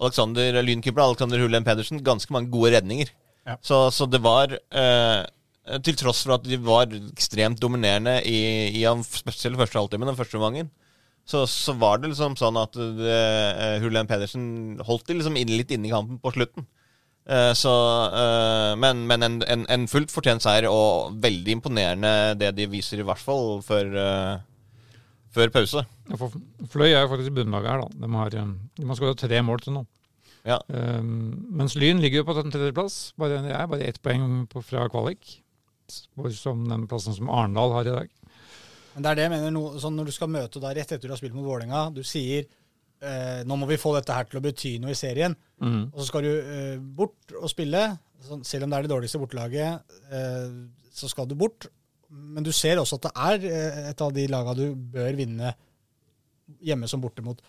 Alexander Lynkeeper Alexander Hullen Pedersen ganske mange gode redninger. Ja. Så, så det var eh, Til tross for at de var ekstremt dominerende i, i spesielt første halvtimen, den første omgangen, så, så var det liksom sånn at eh, Hulian Pedersen holdt de liksom litt inne i kampen på slutten. Eh, så, eh, men men en, en, en fullt fortjent seier, og veldig imponerende det de viser, i hvert fall før, eh, før pause. Ja, Fløy er jo faktisk bunnlaget her, da. De har, um, de har skåret tre mål til nå. Ja. Um, mens Lyn ligger jo på den tredjeplass. Bare, det er bare ett poeng på, fra kvalik. Hvor Som den plassen som Arendal har i dag. Men det er det jeg mener, no, sånn når du skal møte da rett etter du har spilt mot Vålerenga, du sier eh, nå må vi få dette her til å bety noe i serien, Mm. og så skal du eh, bort og spille, sånn, selv om det er det dårligste bortelaget, eh, så skal du bort. Men du ser også at det er eh, et av de lagene du bør vinne hjemme som borte mot.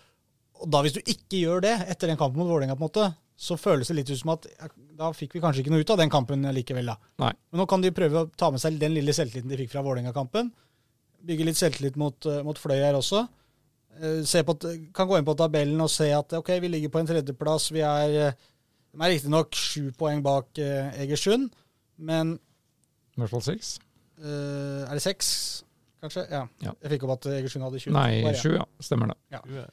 Og da hvis du ikke gjør det etter den kampen mot Vålerenga, på en måte, så føles det litt ut som at ja, da fikk vi kanskje ikke noe ut av den kampen likevel. da. Nei. Men nå kan de prøve å ta med seg den lille selvtilliten de fikk fra Vålerenga-kampen. Bygge litt selvtillit mot, eh, mot Fløy her også. Eh, Se på, kan gå inn på tabellen og se at ok, vi ligger på en tredjeplass. Vi er, de er riktignok sju poeng bak eh, Egersund, men I hvert fall seks. er det seks, kanskje? Ja. Ja. Jeg fikk opp at Egersund hadde 20. Nei, Bare, ja. Stemmer det.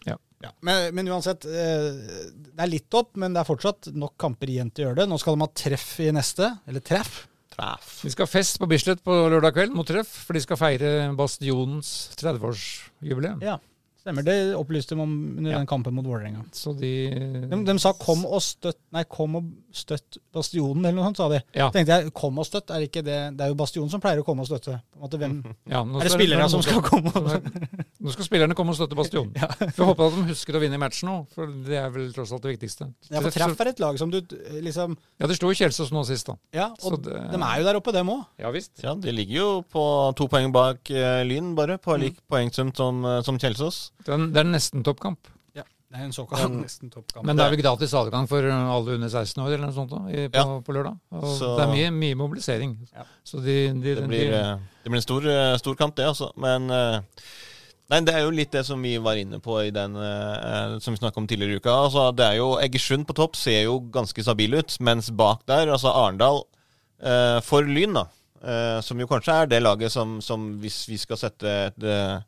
Ja. Men, men uansett, eh, det er litt opp, men det er fortsatt nok kamper igjen til å gjøre det. Nå skal de ha treff i neste, eller treff. Treff. Vi skal ha fest på Bislett på lørdag kveld mot treff, for de skal feire Bastionens 30-årsjubileum. Ja, stemmer. Det opplyste de om under Ja. den kampen mot Vålerenga. Så de, De, de sa 'kom og støtt' Nei, 'kom og støtt Bastionen', eller noe sånt, sa de. Ja. tenkte jeg, 'kom og støtt', er ikke det Det er jo Bastionen som pleier å komme og støtte. På en måte, hvem, ja, nå er det spillerne som skal komme og Nå skal spillerne komme og støtte bastionen. Vi håper håpe at de husker å vinne i matchen nå, for det er vel tross alt det viktigste. Ja, for Treff er et lag som du liksom Ja, det slo jo Kjelsås nå sist, da. Ja, Så og det- de er jo der oppe, dem òg. Ja visst. Ja, De ligger jo på to poeng bak uh, Lyn, bare. På Mm. lik poengsum som, eh, som Kjelsås. Det er, det er nesten toppkamp. Ja, det er en såkalt nesten toppkamp. Men det er vel gratis adgang for alle under 16 år eller noe sånt da, i, på, Ja. på lørdag. Og Så- Det er mye, mye mobilisering. Ja. Så de, de, Det blir, de, eh, det blir en stor, eh, stor kamp, det, altså. Men eh, Nei, det er jo litt det som vi var inne på i den eh, som vi snakka om tidligere i uka. Altså, det er jo Egersund på topp ser jo ganske stabil ut, mens bak der, altså Arendal eh, for Lyn, da. eh, som jo kanskje er det laget som, som hvis vi skal sette et, eh,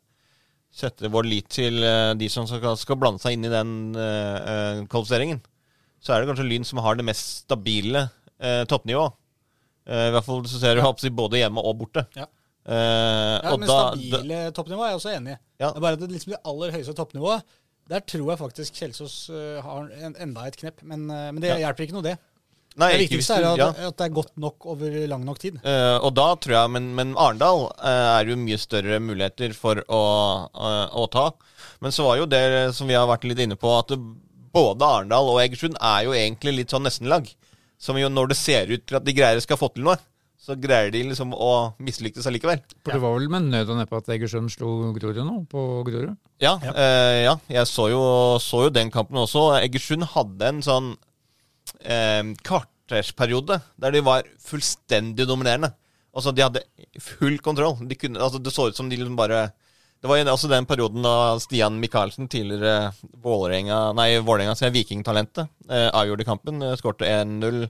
Sette vår lit til eh, de som skal, skal blande seg inn i den eh, kvalifiseringen, så er det kanskje Lyn som har det mest stabile uh, toppnivået. Uh, I hvert fall så ser du opp, både hjemme og borte. Ja. Ja, og men da, stabile toppnivå er jeg også enig i. Ja. Det er bare at det, liksom det aller høyeste toppnivået, der tror jeg faktisk Kjelsås har en, enda et knepp. Men, men det Ja. hjelper ikke noe, det. Nei, det viktigste er at, ja. at det er godt nok over lang nok tid. Uh, og da tror jeg, Men, men Arendal uh, er jo mye større muligheter for å, uh, å ta. Men så var jo det som vi har vært litt inne på, at det, både Arendal og Egersund er jo egentlig litt sånn nestenlag. Som jo når det ser ut til at de greier skal få til noe, så greier de liksom å mislykkes allikevel. For det var vel med nød og neppe at Egersund slo Grorud nå, på Grorud? Ja, eh, ja jeg så jo, så jo den kampen også. Egersund hadde en sånn eh, kvartersperiode der de var fullstendig dominerende. Altså, de hadde full kontroll. De kunne, altså, det så ut som de liksom bare Det var også den perioden da Stian Michaelsen, tidligere Vålerenga Nei, Vålerenga, som er Vikingtalentet, eh, avgjorde kampen. Eh, Skårte 1-0.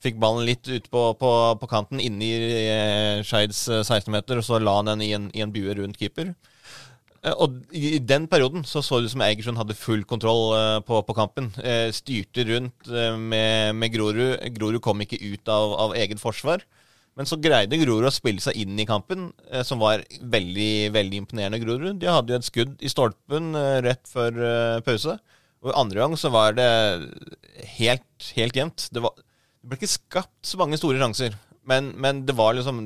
Fikk ballen litt ut på, på, på kanten, inni eh, Skeids eh, 16-meter, og så la han den i en, i en bue rundt keeper. Eh, Og i den perioden så så det ut som Egersund hadde full kontroll eh, på, på kampen. Eh, styrte rundt med, med Grorud. Grorud kom ikke ut av, av eget forsvar. Men så greide Grorud å spille seg inn i kampen, som var veldig veldig imponerende. Grorud. De hadde jo et skudd i stolpen rett før pause. Og andre gang så var det helt, helt jevnt. Det, det ble ikke skapt så mange store sjanser, men, men det var liksom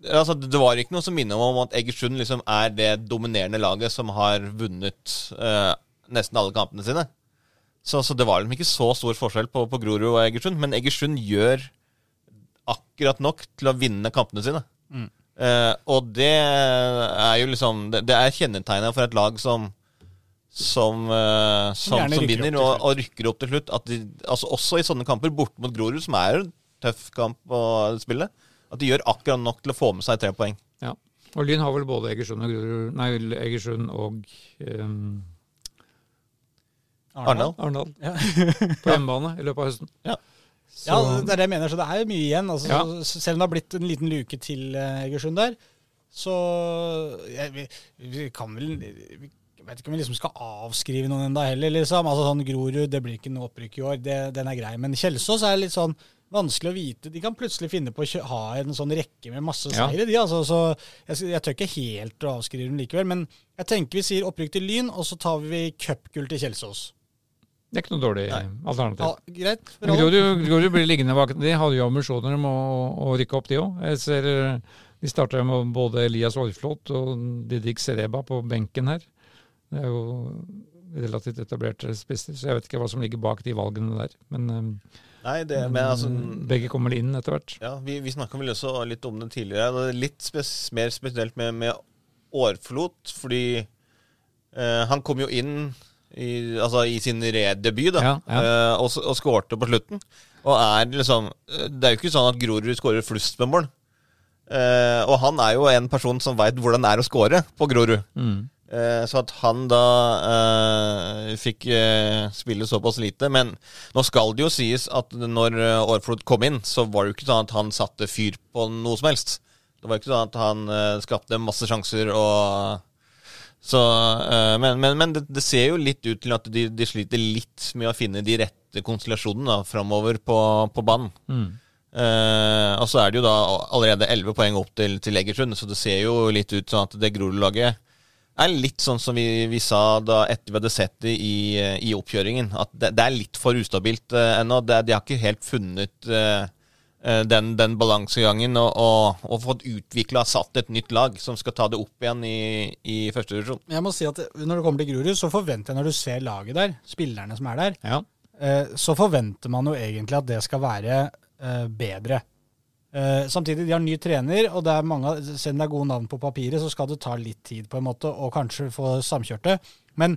Altså, det var ikke noe som minner om at Egersund liksom er det dominerende laget som har vunnet eh, nesten alle kampene sine. Så, så det var liksom ikke så stor forskjell på, på Grorud og Egersund. Men Egersund gjør akkurat nok til å vinne kampene sine. Eh, og det er jo liksom Det, det er kjennetegnet for et lag som som, eh, som, som vinner og, og rykker opp til slutt. At de, altså også i sånne kamper borte mot Grorud, som er en tøff kamp å spille, at de gjør akkurat nok til å få med seg tre poeng. Ja. Og Lyn har vel både Egersund og Grorud Nei, Egersund og um, Arendal? Arendal Ja. på hjemmebane i løpet av høsten. Ja. Så, Ja, det er det jeg mener, så det er mye igjen. Altså, Ja. Selv om det har blitt en liten luke til eh, Egersund der, så ja, vi, vi kan vel vi, Jeg vet ikke om vi liksom skal avskrive noen enda heller, liksom. Altså sånn Grorud, det blir ikke noe opprykk i år, det, den er grei. Men Kjelsås er litt sånn vanskelig å vite. De kan plutselig finne på å ha en sånn rekke med masse Ja. seire, de. Altså, så jeg, jeg tør ikke helt å avskrive dem likevel. Men jeg tenker vi sier opprykk til Lyn, og så tar vi cupgull til Kjelsås. det er ikke noe dårlig Nei. alternativ. Ja, greit? Grorud Grorud blir liggende bak. De hadde jo ambisjoner om å, å rykke opp, de òg. Jeg ser eh, de starta med både Elias Orflot og Didrik Sereba på benken her. Det er jo relativt etablerte spisser, så jeg vet ikke hva som ligger bak de valgene der. Men, eh, Nei, det, men altså begge kommer inn etter hvert. Ja, Vi, vi snakka vel også litt om det tidligere. Det er litt spes, mer spesielt med, med Årflot, fordi eh, han kom jo inn i, altså, i sin redebut da, Ja, ja. eh, og, og skårte på slutten. Og er liksom eh, Det er jo ikke sånn at Grorud skårer flust med mål. Eh, og han er jo en person som veit hvordan det er å skåre på Grorud. Mm. Eh, Så at han da eh, fikk eh, spille såpass lite. Men nå skal det jo sies at når eh, Aarflot kom inn, så var det jo ikke sånn at han satte fyr på noe som helst. Det var jo ikke sånn at han eh, skapte masse sjanser og så, eh, Men, men, men det, det ser jo litt ut til at de, de sliter litt med å finne de rette konstellasjonene framover på, på banen. Mm. Eh, og så er det jo da allerede 11 poeng opp til, til Egersund, så det ser jo litt ut sånn at det Grorud-laget er litt sånn som vi, vi sa da etter vi hadde sett det i, i oppkjøringen. At det, det er litt for ustabilt uh, ennå. De har ikke helt funnet eh, den, den balansegangen og, og, og fått utvikla satt et nytt lag som skal ta det opp igjen i, i første divisjon. Jeg må si at Når det kommer til Grorud, så forventer jeg når du ser laget der, spillerne som er der, Ja. så forventer man jo egentlig at det skal være bedre. Eh, samtidig, de har ny trener, og det er mange, selv om det er gode navn på papiret, så skal det ta litt tid på en måte, og kanskje få samkjørte. Men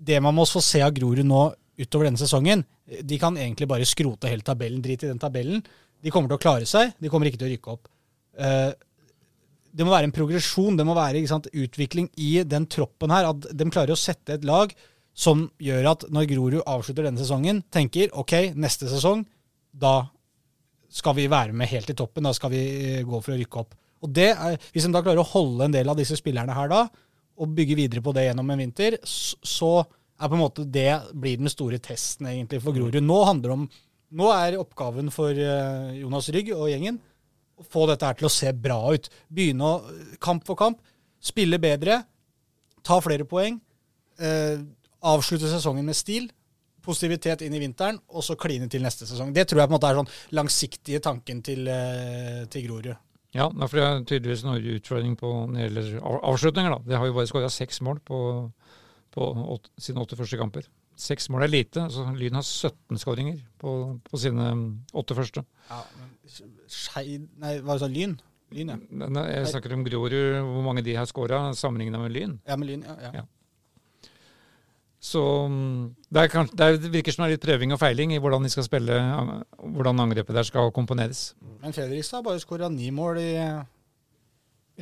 det man må få se av Grorud nå utover denne sesongen, de kan egentlig bare skrote hele tabellen, drit i den tabellen. De kommer til å klare seg, de kommer ikke til å rykke opp. Uh, det må være en progresjon, det må være sant, utvikling i den troppen her. At de klarer å sette et lag som gjør at når Grorud avslutter denne sesongen, tenker ok, neste sesong, da skal vi være med helt i toppen. Da skal vi eh, gå for å rykke opp. Og det er, Hvis de da klarer å holde en del av disse spillerne her da, og bygge videre på det gjennom en vinter, så er på en måte det blir den store testen egentlig for Grorud. Nå handler det om, nå er oppgaven for eh, Jonas Rygg og gjengen å få dette her til å se bra ut. Begynne å kamp for kamp, spille bedre, ta flere poeng. Eh, avslutte sesongen med stil, positivitet inn i vinteren, og så kline til neste sesong. Det tror jeg på en måte er sånn langsiktige tanken til, eh, til Grorud. Ja, for det er tydeligvis noe utfordring på det avslutninger. da. De har jo bare skåra seks mål på, på åt, sine åtte første kamper. Seks mål er lite. så Lyn har 17 skåringer på, på sine mm, åtte første. Skei... Nei, hva sa du? Lyn? Lyn, ja. Men Jeg snakker om Grorud, hvor mange de har skåra sammenligna med Lyn. Ja, med Lyn, ja. ja. Ja. Så mm, det, er det, er, virker som det er litt prøving og feiling i hvordan de skal spille, hvordan angrepet der skal komponeres. Men Fredrikstad har bare skåra ni mål i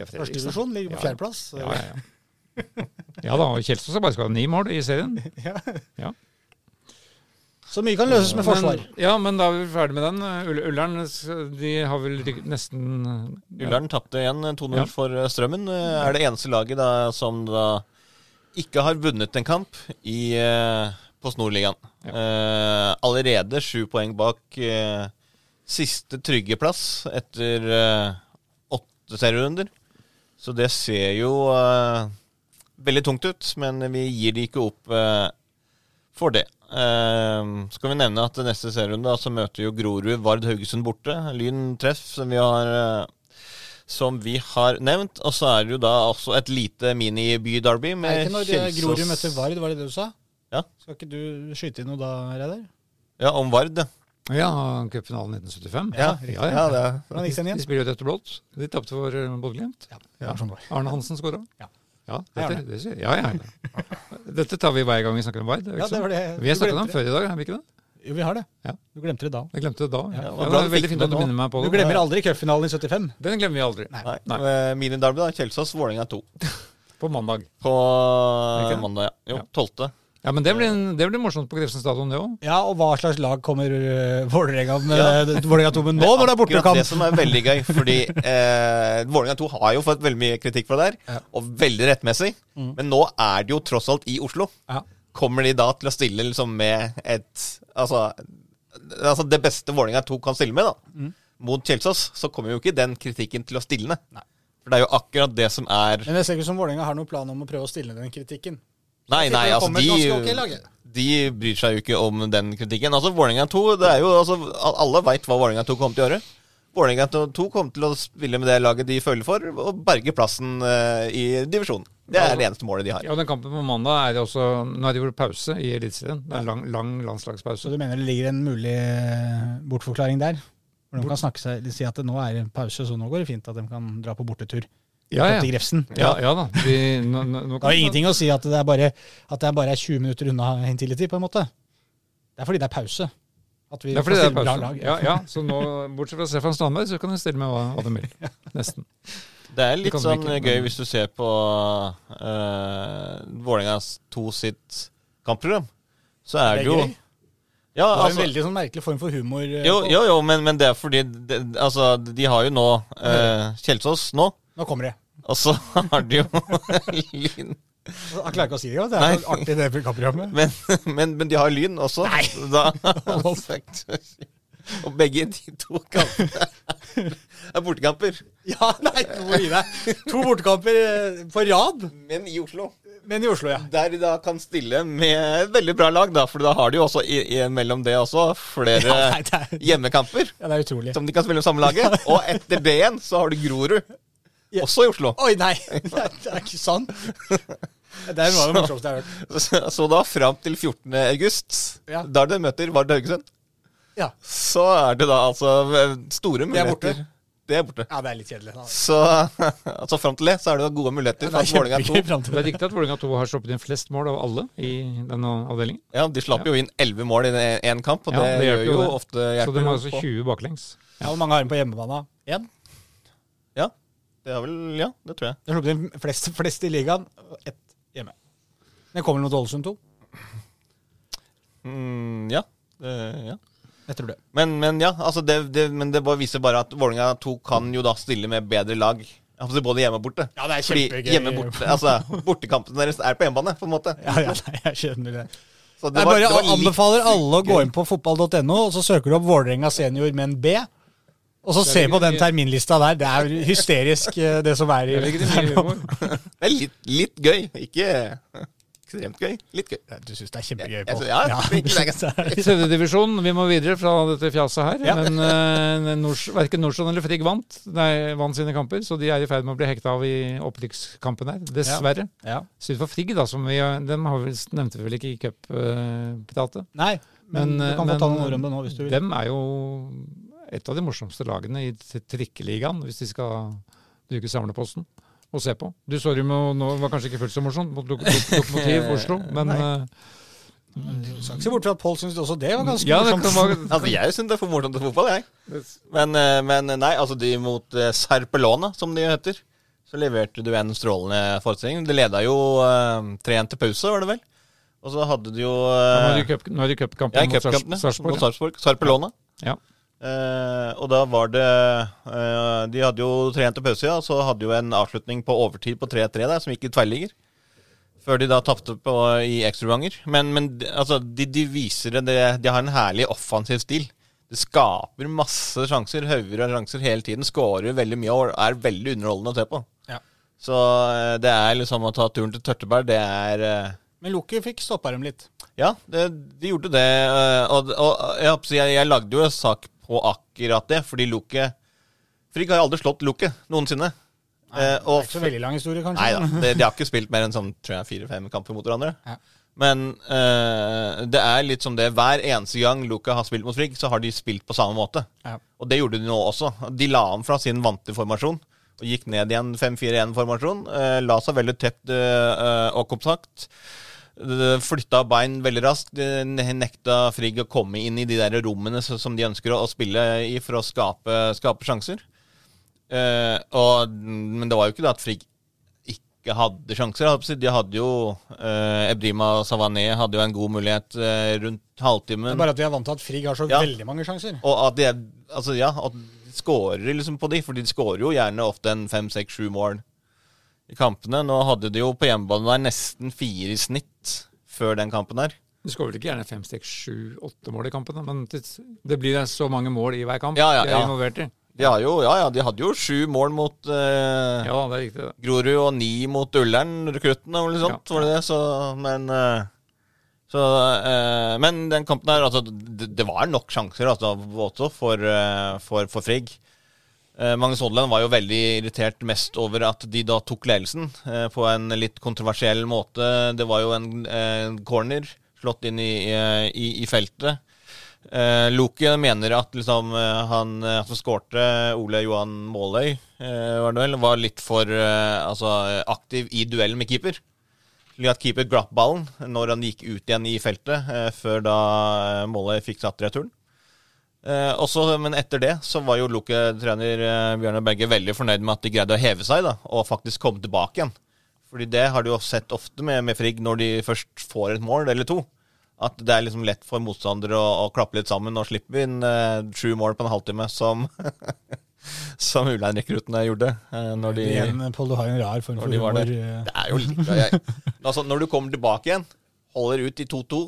første divisjon, ligger på Ja. fjerdeplass. Ja, ja, ja. ja da, og Kjelsås har bare skåra ni mål i serien. Så Så mye kan løses med forsvar. Men, ja, men da er vi ferdig med den. Ullern de har vel nesten ja. Ullern tapte igjen 2-0 Ja. for Strømmen. Er det eneste laget da, som da ikke har vunnet en kamp i, eh, på Snorligaen. Eh, allerede sju poeng bak eh, siste trygge plass etter åtte serierunder. Så det ser jo veldig tungt ut, men vi gir de ikke opp for det. Så kan vi nevne at neste serierunde da, så møter jo Grorud Vard Haugesund borte. Lyn treff, som vi har som vi har nevnt. Og så er det jo da også et lite mini-by-derby Er med ikke når eh, Grorud møter Vard, var det det du sa? Ja. Skal ikke du skyte inn noe da, Reidar? Ja, om Vard, ja. Ja, cupfinalen 1975. Ja, ja, ja, det Hvordan gikk den De igjen? spiller jo og blått. De tapte for uh, Bodø-Glimt. Ja, Ja. sånn det. Arne Hansen skåra. Ja. Ja, dette, det, ja, ja, ja. Dette tar vi hver gang vi snakker om Vard. er Ja, det var det. Vi har snakka om før i dag, har vi ikke det? Jo, vi har det. Ja. Du glemte det da. Jeg glemte det da. Ja. Ja, det var det du veldig fint at du minner meg på Du glemmer aldri cupfinalen i 75. Den glemmer vi aldri. Nei. Nei. Nei. Eh, da. Kjelsås-Vålerenga 2. På mandag. På Ikke mandag, ja. Jo, Ja. 12. Ja, men det blir, en- det blir morsomt på Grefsen stadion, det òg. Ja, og hva slags lag kommer uh, Vålerenga ja. 2 med nå, når det er Akkurat bortekamp? det som er veldig gøy, fordi eh, Vålerenga 2 har jo fått veldig mye kritikk for det der, Ja. og veldig rettmessig. Mm. Men nå er det jo tross alt i Oslo. Ja. Kommer de da til å stille liksom med et Altså, altså det beste Vålerenga 2 kan stille med, da, Mm. mot Kjelsås, så kommer jo ikke den kritikken til å stilne. Nei. For det er jo akkurat det som er Men det ser ikke ut som Vålerenga har noen plan om å prøve å stille den kritikken. Nei, nei, altså de, de bryr seg jo ikke om den kritikken. Altså Vålerenga 2, det er jo altså Alle veit hva Vålerenga 2 kommer til å gjøre. Vålerenga 2 kommer til å spille med det laget de føler for, og berge plassen eh, i divisjonen. Det er det eneste målet de har. Ja, den kampen på mandag er det også Nå er det jo pause i Eliteserien. Det er lang, lang Så du mener det ligger en mulig eh, bortforklaring der? Hvor de kan snakke seg, de si at det nå er en pause, så nå går det fint at de kan dra på bortetur Ja, ja. Ja, ja da. De, nå, nå, Det har jo ingenting å si at det er bare, at det er bare 20 minutter unna Intility, på en måte. Det er fordi det er pause. At vi Det er fordi det er bra pause. lag. Ja, ja, så nå, bortsett fra Stefan Strandberg, så kan du stille med hva, hva du vil. Nesten. Det er litt sånn ikke, gøy men- hvis du ser på uh, Vålerengas 2 sitt kampprogram. Så er Det det, er jo gøy. Ja, Det var en altså, veldig sånn merkelig form for humor. eh, jo, jo, jo men, men det er fordi det, Altså, de har jo nå eh, Kjelsås nå, Nå kommer de. og så har de jo Lyn. Jeg klarer ikke å si det. Det er Nei. artig, det kampprogrammet. Men, men, men de har Lyn også. Nei! Da, og begge de to kampene er bortekamper. Ja, nei, du må gi deg. To bortekamper eh, på rad. Men i Oslo. Men i Oslo, ja. Der de da kan stille med veldig bra lag, da, for da har de jo også i, i, mellom det også flere Ja, nei, det er- hjemmekamper Ja, det er utrolig. som de kan spille med samme laget. Og etter det igjen så har du Grorud, Ja. også i Oslo. Oi, nei! Det er, ikke sant. Det av det morsomste jeg har hørt. Så, så da fram til 14. august, Ja. da det møter Vard Haugesund, Ja. så er det da altså store Det er borte. muligheter. Det er borte. ja, det er litt kjedelig. Da. Så altså fram til det så er det da gode muligheter Ja, det er Vålerenga 2 til Det er viktig riktig at Vålerenga 2 har sluppet inn flest mål av alle i denne avdelingen. Ja, de slapp jo inn 11 mål i én kamp, og Ja, det, det gjør jo det. ofte Så hjelper de har jo altså 20 baklengs. Ja, Hvor mange har de på hjemmebane? Én? Ja, det er vel Ja, det tror jeg. De har sluppet inn flest, flest i ligaen, og ett hjemme. Det kommer til Ålesund 2. Mm, ja. Det, ja. Jeg tror det. Men, men ja, altså det, det, men det bare viser bare at Vålerenga 2 kan jo da stille med bedre lag. Altså både hjemme og borte. Ja, det er Fordi kjempegøy. hjemme borte, altså Bortekampen deres er på hjemmebane, på en måte. Ja, ja, nei, jeg skjønner det. Så det Jeg var, bare det var litt anbefaler alle å gå inn på fotball.no, og så søker du opp Vålerenga senior med en B. Og så se på den terminlista der. Det er hysterisk, eh, det som er i. Det er litt, litt gøy. Ikke ekstremt gøy. Litt gøy. Du syns det er kjempegøy, På. synes- ja, er- Tredjedivisjon, vi må videre fra dette fjaset her. Ja. Men uh, Nors, verken Nordstrand eller Frigg vant, nei, vant sine kamper, så de er i ferd med å bli hekta av i opprykkskampen her. Dessverre. Ja. Synd for Frigg, da, som vi, dem har vi, nevnte vi vel ikke i cuppratet. Nei, men, Men, du kan få ta noen ord om det nå, hvis du vil. dem er jo et av de morsomste lagene i trikkeligaen, hvis de skal bruke samleposten og se på. Du så dem jo nå, var kanskje ikke fullt så morsomt mot Lok- Lok- Lokomotiv Oslo, men eh, Du skal ikke se bort fra at Pål syns også det var ganske ja, det morsomt. være Altså, jeg syns det er for morsomt til fotball, jeg. Men, eh, men nei, altså de mot eh, Serpelona, som de heter, så leverte du en strålende forestilling. De leda jo uh, 3-1 til pause, var det vel? Og så hadde du jo Nå er uh, det er det cupkampen ja, mot Sarpsborg. Sarpelona. Ja. Eh, og da var det eh, De hadde jo 3-1 til pause, ja, så hadde jo en avslutning på overtid på 3-3 der, som gikk i tverrligger. Før de da tapte på, i ekstraomganger. Men, men de- altså, de, de viser det De har en herlig offensiv stil. Det skaper masse sjanser, hauger av sjanser hele tiden. Skårer veldig mye og er veldig underholdende å se på. Ja. Så eh, det er liksom å ta turen til Tørteberg, det er eh, Men Loki fikk stoppa dem litt. ja, det, de gjorde det. øh, Og, og jeg, jeg, jeg lagde jo en sak på akkurat det, fordi Loke Frigg har aldri slått Loke noensinne. Nei, Eh, det er ikke så veldig lang historie, kanskje. Nei da, de, de har ikke spilt mer enn sånn fire-fem kamper mot hverandre. Ja. Men øh, det er litt som det. Hver eneste gang Luka har spilt mot Frigg, så har de spilt på samme måte. Ja. Og det gjorde de nå også. De la om fra sin vante formasjon og gikk ned i en 5-4-1-formasjon. Eh, la seg veldig tett eh, og kompakt. Flytta bein veldig raskt. Nekta Frigg å komme inn i de der rommene som de ønsker å, å spille i for å skape, skape sjanser. Uh, og, men det var jo ikke det at Frigg ikke hadde sjanser. De hadde jo uh, Ebrima Savané hadde jo en god mulighet uh, rundt Det er bare at vi er vant til at Frigg har så Ja. veldig mange sjanser. Og at de, altså, ja, at de skårer liksom på de, for de skårer jo gjerne ofte en fem, seks, sju mål i kampene. Nå hadde de jo på hjemmebane der nesten fire i snitt før den kampen her. Du skårer vel ikke gjerne fem, seks, sju, åtte mål i kampene, men det, blir så mange mål i hver kamp Ja, ja, de er ja. involvert i. De, jo, ja, ja, de hadde jo sju mål mot eh, Ja, det er riktig. det. Grorud og ni mot Ullern, rekrutten og noe sånt, Ja. var det det? Så, men eh, så, eh, Men den kampen her, altså, det, det var nok sjanser altså, for, eh, for, for Frigg. Eh, Magnus Odland var jo veldig irritert mest over at de da tok ledelsen eh, på en litt kontroversiell måte. Det var jo en eh, corner slått inn i, i, i feltet. Eh, Loke mener at liksom, eh, han som skårte, Ole Johan Måløy, eh, var vel, var litt for eh, altså, aktiv i duellen med keeper. Slik at keeper glapp ballen når han gikk ut igjen i feltet, eh, før da Måløy fikk satt returen. Eh, også, men etter det så var jo Loke-trener eh, Bjørnar Berge veldig fornøyd med at de greide å heve seg da, og faktisk komme tilbake igjen. Fordi det har du jo sett ofte med, med Frigg når de først får et mål eller to. At det er liksom lett for motstandere å, å klappe litt sammen. og slippe inn eh, sju mål på en halvtime, som, som Ulein-rekruttene gjorde. eh, når de, Igjen, Paul, du har en rar form for de humor. der. eh. Det er jo litt jeg, altså, Når du kommer tilbake igjen, holder ut i 2-2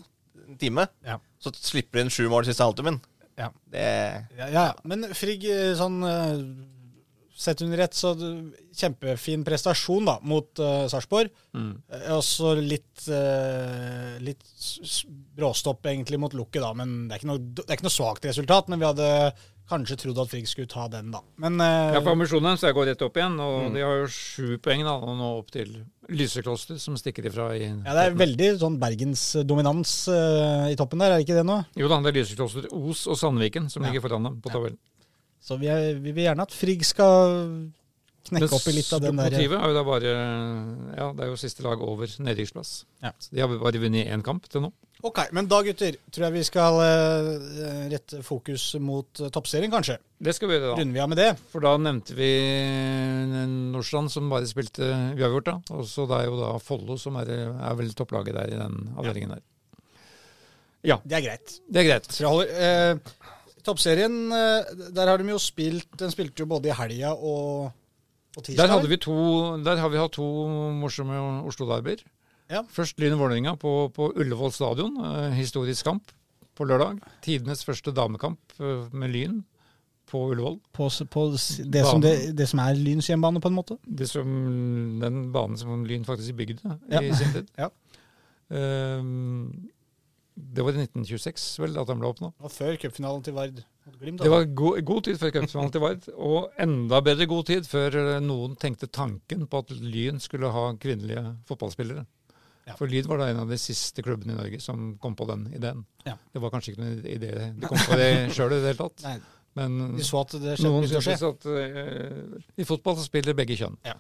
en time, Ja. så slipper du inn sju mål siste halvtimen. Ja. Det Ja, ja, men Frigg, eh, sånn eh, sett under ett, så kjempefin prestasjon da, mot uh, Sarpsborg. Mm. Også litt, uh, litt bråstopp egentlig mot Lukket, da. Men det er, ikke noe, det er ikke noe svakt resultat. Men vi hadde kanskje trodd at Frigg skulle ta den, da. Men uh, Ja, for ambisjonen så jeg går rett opp igjen, og Mm. de har jo sju poeng da, og nå opp til Lysekloster, som stikker ifra i ja, det er veldig sånn bergensdominans uh, i toppen der, er det ikke det nå? Jo da, det er Lysekloster, Os og Sandviken som Ja. ligger foran dem på Ja. Så vi, er, vi vil gjerne at Frigg skal knekke opp i litt av den der Motivet er jo da bare Ja, det er jo siste lag over nedrykksplass. Ja. Så de har bare vunnet én kamp til nå. Ok, men da gutter, tror jeg vi skal uh, rette fokus mot uh, toppserien, kanskje. Det skal vi gjøre, da. Runder vi av med det? For da nevnte vi Nordstrand, som bare spilte uavgjort, da. Og så det er jo da Follo som er, er vel topplaget der i den avdelingen der. Ja, Det er greit. det er greit. Så jeg holder, uh, toppserien, eh, der har de jo spilt Den spilte jo både i helga og, og tirsdag. Der, hadde vi to, der har vi hatt to morsomme Oslo-derbyer. Ja. Først Lyn Vålerenga på, på Ullevål stadion. Eh, historisk kamp på lørdag. Tidenes første damekamp eh, med Lyn på Ullevål. på, på det, som det, det som er Lyns hjemmebane, på en måte. Det som, den banen som Lyn faktisk bygde Ja. i sin tid. Ja. Um, det var i 1926 vel at den ble åpna. Før cupfinalen til Vard Glimt. Det var go god tid før cupfinalen til Vard, og enda bedre god tid før noen tenkte tanken på at Lyn skulle ha kvinnelige fotballspillere. Ja. For Lyd var da en av de siste klubbene i Norge som kom på den ideen. Ja. Det var kanskje ikke noen idé de kom på det sjøl i det hele tatt, Nei, men vi så at det noen syntes at uh, i fotball så spiller begge kjønn. Ja.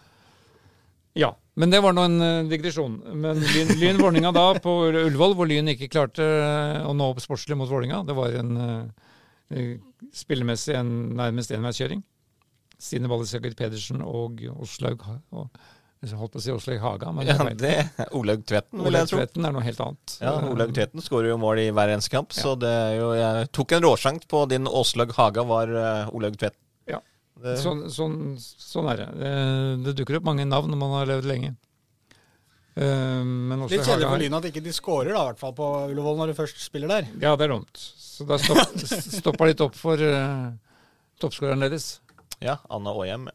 Ja, men det var nå en uh, digresjon. Men Lyn, lyn Vålinga da på Ullevål, hvor Lyn ikke klarte eh, å nå opp sportslig mot Vålinga. Det var en uh, spillemessig en nærmest enveiskjøring. Stine Ballesager Pedersen og Oslaug og, jeg holdt på å si Åslaug Haga, men Ja, det er Olaug Tvetten, vil jeg tro. Tvetten er noe helt annet. Ja, Olaug Tvetten skårer jo mål i hver eneste kamp, Ja. så det er jo Jeg tok en råsjanse på din Åslaug Haga var uh, Olaug Tvetten. Ja. Det, Sånn, sånn, sånn er det. det. Det dukker opp mange navn når man har levd lenge. Uh, Litt kjedelig for Lyn at ikke de skårer da, i hvert fall på Ullevål, når de først spiller der. Ja, det er dumt. Så da stopp, stoppa litt opp for uh, toppskåreren deres. ja, Anna Aahjem.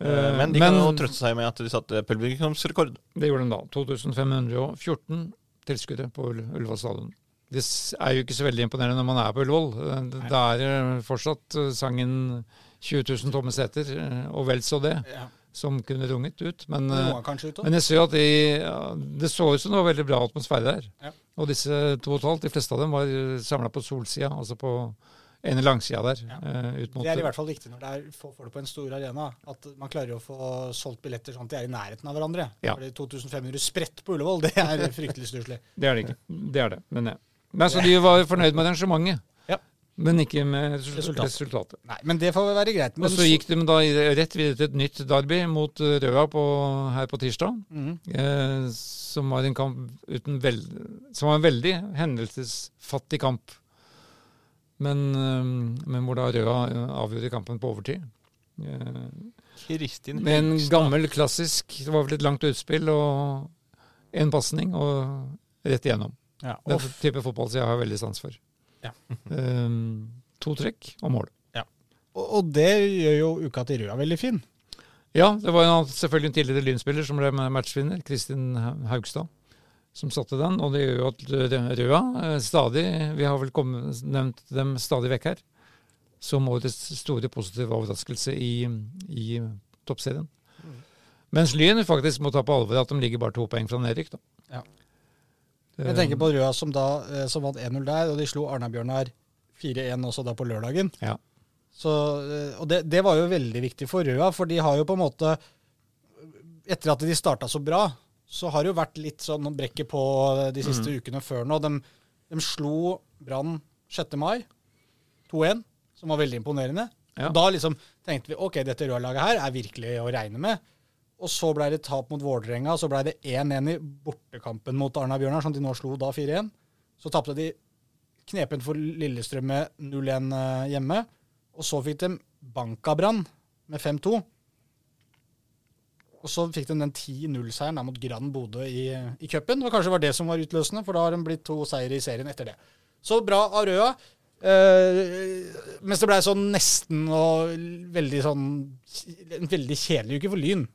Eh, Eh, men de kan jo trøste seg med at de satte publikumsrekord. Det gjorde de da. 2514 tilskuere på Ull- Ullevål stadion. Det er jo ikke så veldig imponerende når man er på Ullevål. Eh, det- er fortsatt sangen 20 000 tomme seter, og vel så det, Ja. som kunne runget ut. Men, ut men jeg ser jo at de, ja, det så ut som det var veldig bra atmosfære der. Ja. Og disse to og et halvt, de fleste av dem var samla på solsida, altså på ene langsida der. Ja. ut mot Det er i hvert fall viktig når det er få folk på en stor arena, at man klarer å få solgt billetter sånn at de er i nærheten av hverandre. Ja. Fordi 2500 spredt på Ullevål, det er fryktelig stusslig. Det er det ikke. Det er det. Men ja. Nei, så de var fornøyd med arrangementet, Ja. men ikke med resultat. Resultatet. resultatet. Nei, men det får være greit. Og så gikk de da rett videre til et nytt derby mot eh, Røa på, her på tirsdag. Mm. Eh, som var en kamp uten veld, Som var en veldig hendelsesfattig kamp. Men, eh, men hvor da Røa eh, avgjorde kampen på overtid. Eh, Kristin med en gammel klassisk Det var vel et langt utspill og en pasning og rett igjennom. Ja, Den type fotball som jeg har veldig sans for. Ja. Um, to trekk og mål. Og, og det gjør jo uka til Røa veldig fin. Ja, det var en, selvfølgelig en tidligere Lynspiller som ble matchvinner, Kristin Haugstad, som satte den. Og det gjør jo at Røa eh, stadig Vi har vel kommet, nevnt dem stadig vekk her som årets store positive overraskelse i, i toppserien. Mens Lyn faktisk må ta på alvor at de ligger bare to poeng fra nedrykk. da. Ja. Jeg tenker på Røa som da eh, som vant 1-0 der, og de slo Arna-Bjørnar 4-1 også da på lørdagen. Ja. Så, eh, og det, det var jo veldig viktig for Røa, for de har jo på en måte Etter at de starta så bra, så har det jo vært litt sånn brekket på de siste Mm. ukene før nå. De, de slo Brann 6. mai 2-1, som var veldig imponerende. Ja. Da liksom tenkte vi ok, dette rødlaget her er virkelig å regne med. Og så ble det tap mot Vålerenga, så ble det 1-1 i bortekampen mot Arna-Bjørnar, som de nå slo da 4-1. Så tapte de knepent for Lillestrøm med 0-1 eh, hjemme. Og så fikk de banka Brann med 5-2. Og så fikk de den 10-0-seieren da mot Grand Bodø i, i cupen. Og kanskje var det som var utløsende, for da har de blitt to seire i serien etter det. Så bra av Røa. Uh, mens det blei sånn nesten og veldig sånn En veldig kjedelig uke for Lyn,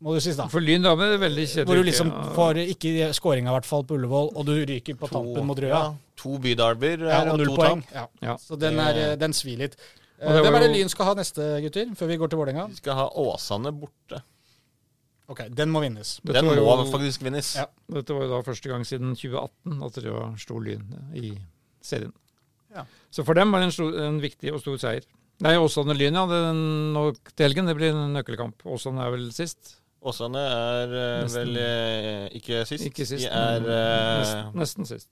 må du si da. For Lyn da men veldig kjedelig. Hvor du liksom ja. får ikke skåringa, i hvert fall, på Ullevål, og du ryker på tampen mot Røa. Ja, to bydarber Ja, og og null to poeng. Ja. Ja. Så den, er, eh, den svir litt. Eh, Hvem er det Lyn skal ha neste, gutter? Før vi går til Vålerenga? Vi skal ha Åsane borte. Ok, den må vinnes. Dette Den må jo- faktisk vinnes. Ja. Dette var jo da første gang siden 2018 at Røa slo Lyn i serien. Ja. Så for dem var det en, stor, en viktig og stor seier. Nei, Åsane Lyn, ja. Den, nå til helgen det blir en nøkkelkamp. Åsane er vel sist? Åsane er eh, Nesten. vel eh, ikke sist. Ikke sist, De er eh, nesten, nesten sist.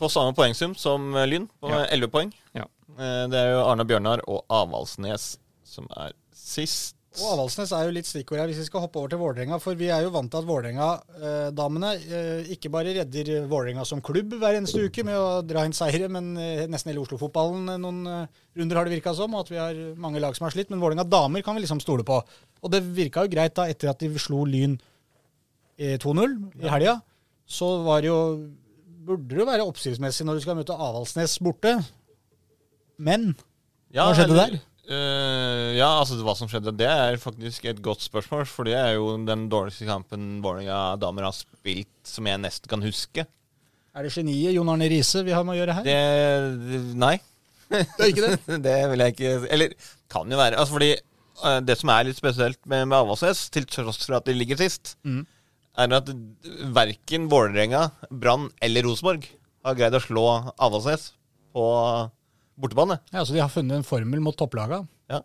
på samme poengsum som Lyn, på Ja. 11 poeng. Ja. Det er jo Arne Bjørnar og Avaldsnes som er sist. Og Avaldsnes er jo litt stikkord her hvis vi skal hoppe over til Vålerenga. For vi er jo vant til at Vålerenga-damene eh, ikke bare redder Vålerenga som klubb hver eneste uke med å dra inn seire, men eh, nesten hele Oslo-fotballen eh, noen eh, runder har det virka som, og at vi har mange lag som har slitt. Men Vålerenga damer kan vi liksom stole på. Og det virka jo greit da etter at de slo Lyn eh, 2-0 i helga. Så var det jo Burde det jo være oppsiktsmessig når du skal møte Avaldsnes borte. Men Ja, Hva skjedde eller- der? Eh, ja, altså hva som skjedde, det er faktisk et godt spørsmål. For det er jo den dårligste kampen Vålerenga damer har spilt som jeg nesten kan huske. er det geniet Jon Arne Riise vi har med å gjøre her? Det Nei. Det er ikke det? det vil jeg ikke Eller kan jo være. Altså fordi uh, det som er litt spesielt med, med Avaldsnes, til tross for at de ligger sist, Mm. er at verken Vålerenga, Brann eller Rosenborg har greid å slå Avaldsnes på bortebane. Ja, Så de har funnet en formel mot topplaga? Ja.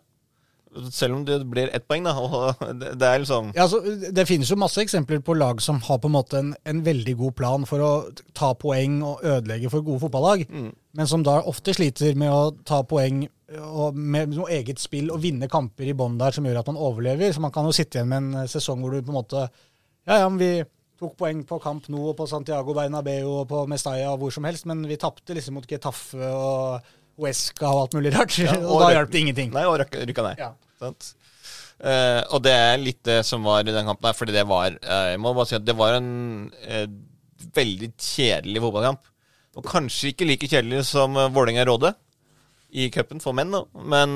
Selv om det blir ett poeng, da. Og det, det er liksom Ja, altså, det finnes jo masse eksempler på lag som har på en måte en, en veldig god plan for å ta poeng og ødelegge for gode fotballag, Mm. men som da ofte sliter med å ta poeng og med noe eget spill og vinne kamper i bånn der som gjør at man overlever. Så man kan jo sitte igjen med en sesong hvor du på en måte Ja, ja, men vi tok poeng på Camp Nou og på Santiago Bernabeu og på Mestalla og hvor som helst, men vi tapte liksom mot Getafe og Huesca og alt mulig rart. Ja, og, og da hjalp det ingenting. Nei, og rykka, ned. Ja. Sant? Uh, og det er litt det som var i den kampen her, fordi det var uh, Jeg må bare si at det var en uh, veldig kjedelig fotballkamp. Og kanskje ikke like kjedelig som uh, Vålerenga Råde i cupen for menn, da. Men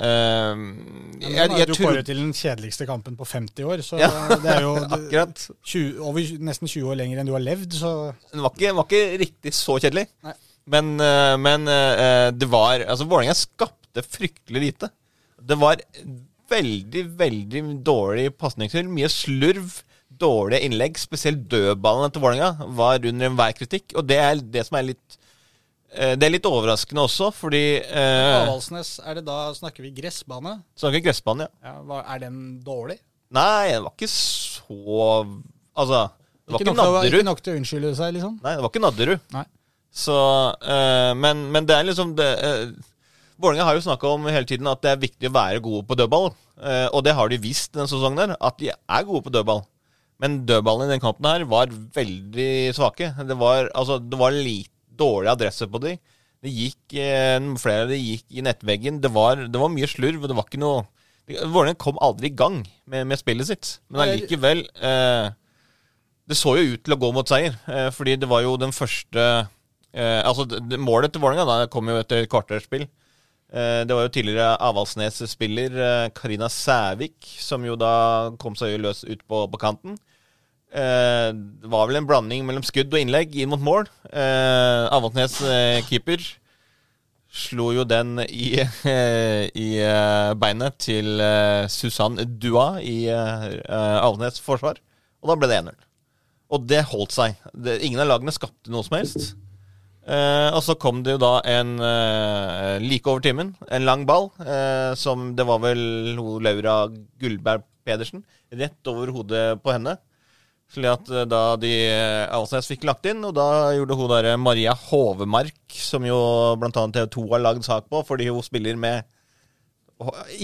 jeg, jeg jo tror kåret til den kjedeligste kampen på 50 år, så Ja. det er jo Akkurat. 20, over nesten 20 år lenger enn du har levd, så Den var ikke, var ikke riktig så kjedelig. Nei. Men, eh, men eh, det var Altså, Vålerenga skapte fryktelig lite. Det var veldig, veldig dårlig pasningsspill. Mye slurv. Dårlige innlegg. Spesielt dødballene til Vålerenga var under enhver kritikk. Og det er det som er litt eh, Det er litt overraskende også, fordi eh, Avaldsnes, er det da snakker vi gressbane? Snakker gressbane, ja. Ja, er den dårlig? Nei, det var ikke så Altså, det var ikke, ikke Nadderud. ikke nok til å unnskylde seg, liksom? Nei, det var ikke Nadderud. Så, uh, men, men det er liksom det, uh, Vålerenga har jo snakka om hele tiden at det er viktig å være gode på dødball. Uh, og det har de visst denne sesongen, her, at de er gode på dødball. Men dødballene i den kampen her var veldig svake. Det var, altså, det var litt dårlig adresse på dem. Det gikk, flere av de gikk i nettveggen. Det var, det var mye slurv, og det var ikke noe Vålerenga kom aldri i gang med, med spillet sitt. Men allikevel eh, Det så jo ut til å gå mot seier, eh, fordi det var jo den første eh, Altså, målet til Vålerenga kom jo etter kvarterspill. Eh, det var jo tidligere Avaldsnes-spiller eh, Karina Sævik som jo da kom seg løs ut på, på kanten. Eh, det var vel en blanding mellom skudd og innlegg inn mot mål. Eh, Avaldsnes eh, keeper slo jo den i, i beinet til eh, Susann Dua i Avaldsnes forsvar. Og da ble det 1-0. Og det holdt seg. Ingen av lagene skapte noe som helst. Eh, og så kom det jo da en eh, like over timen, en lang ball, eh, som det var vel Laura Gullberg Pedersen, rett over hodet på henne. Slik at eh, da de eh, Avaldsnes fikk lagt inn, og da gjorde hun derre Maria Hovemark, som jo annet TV2 har lagd sak på, fordi hun spiller med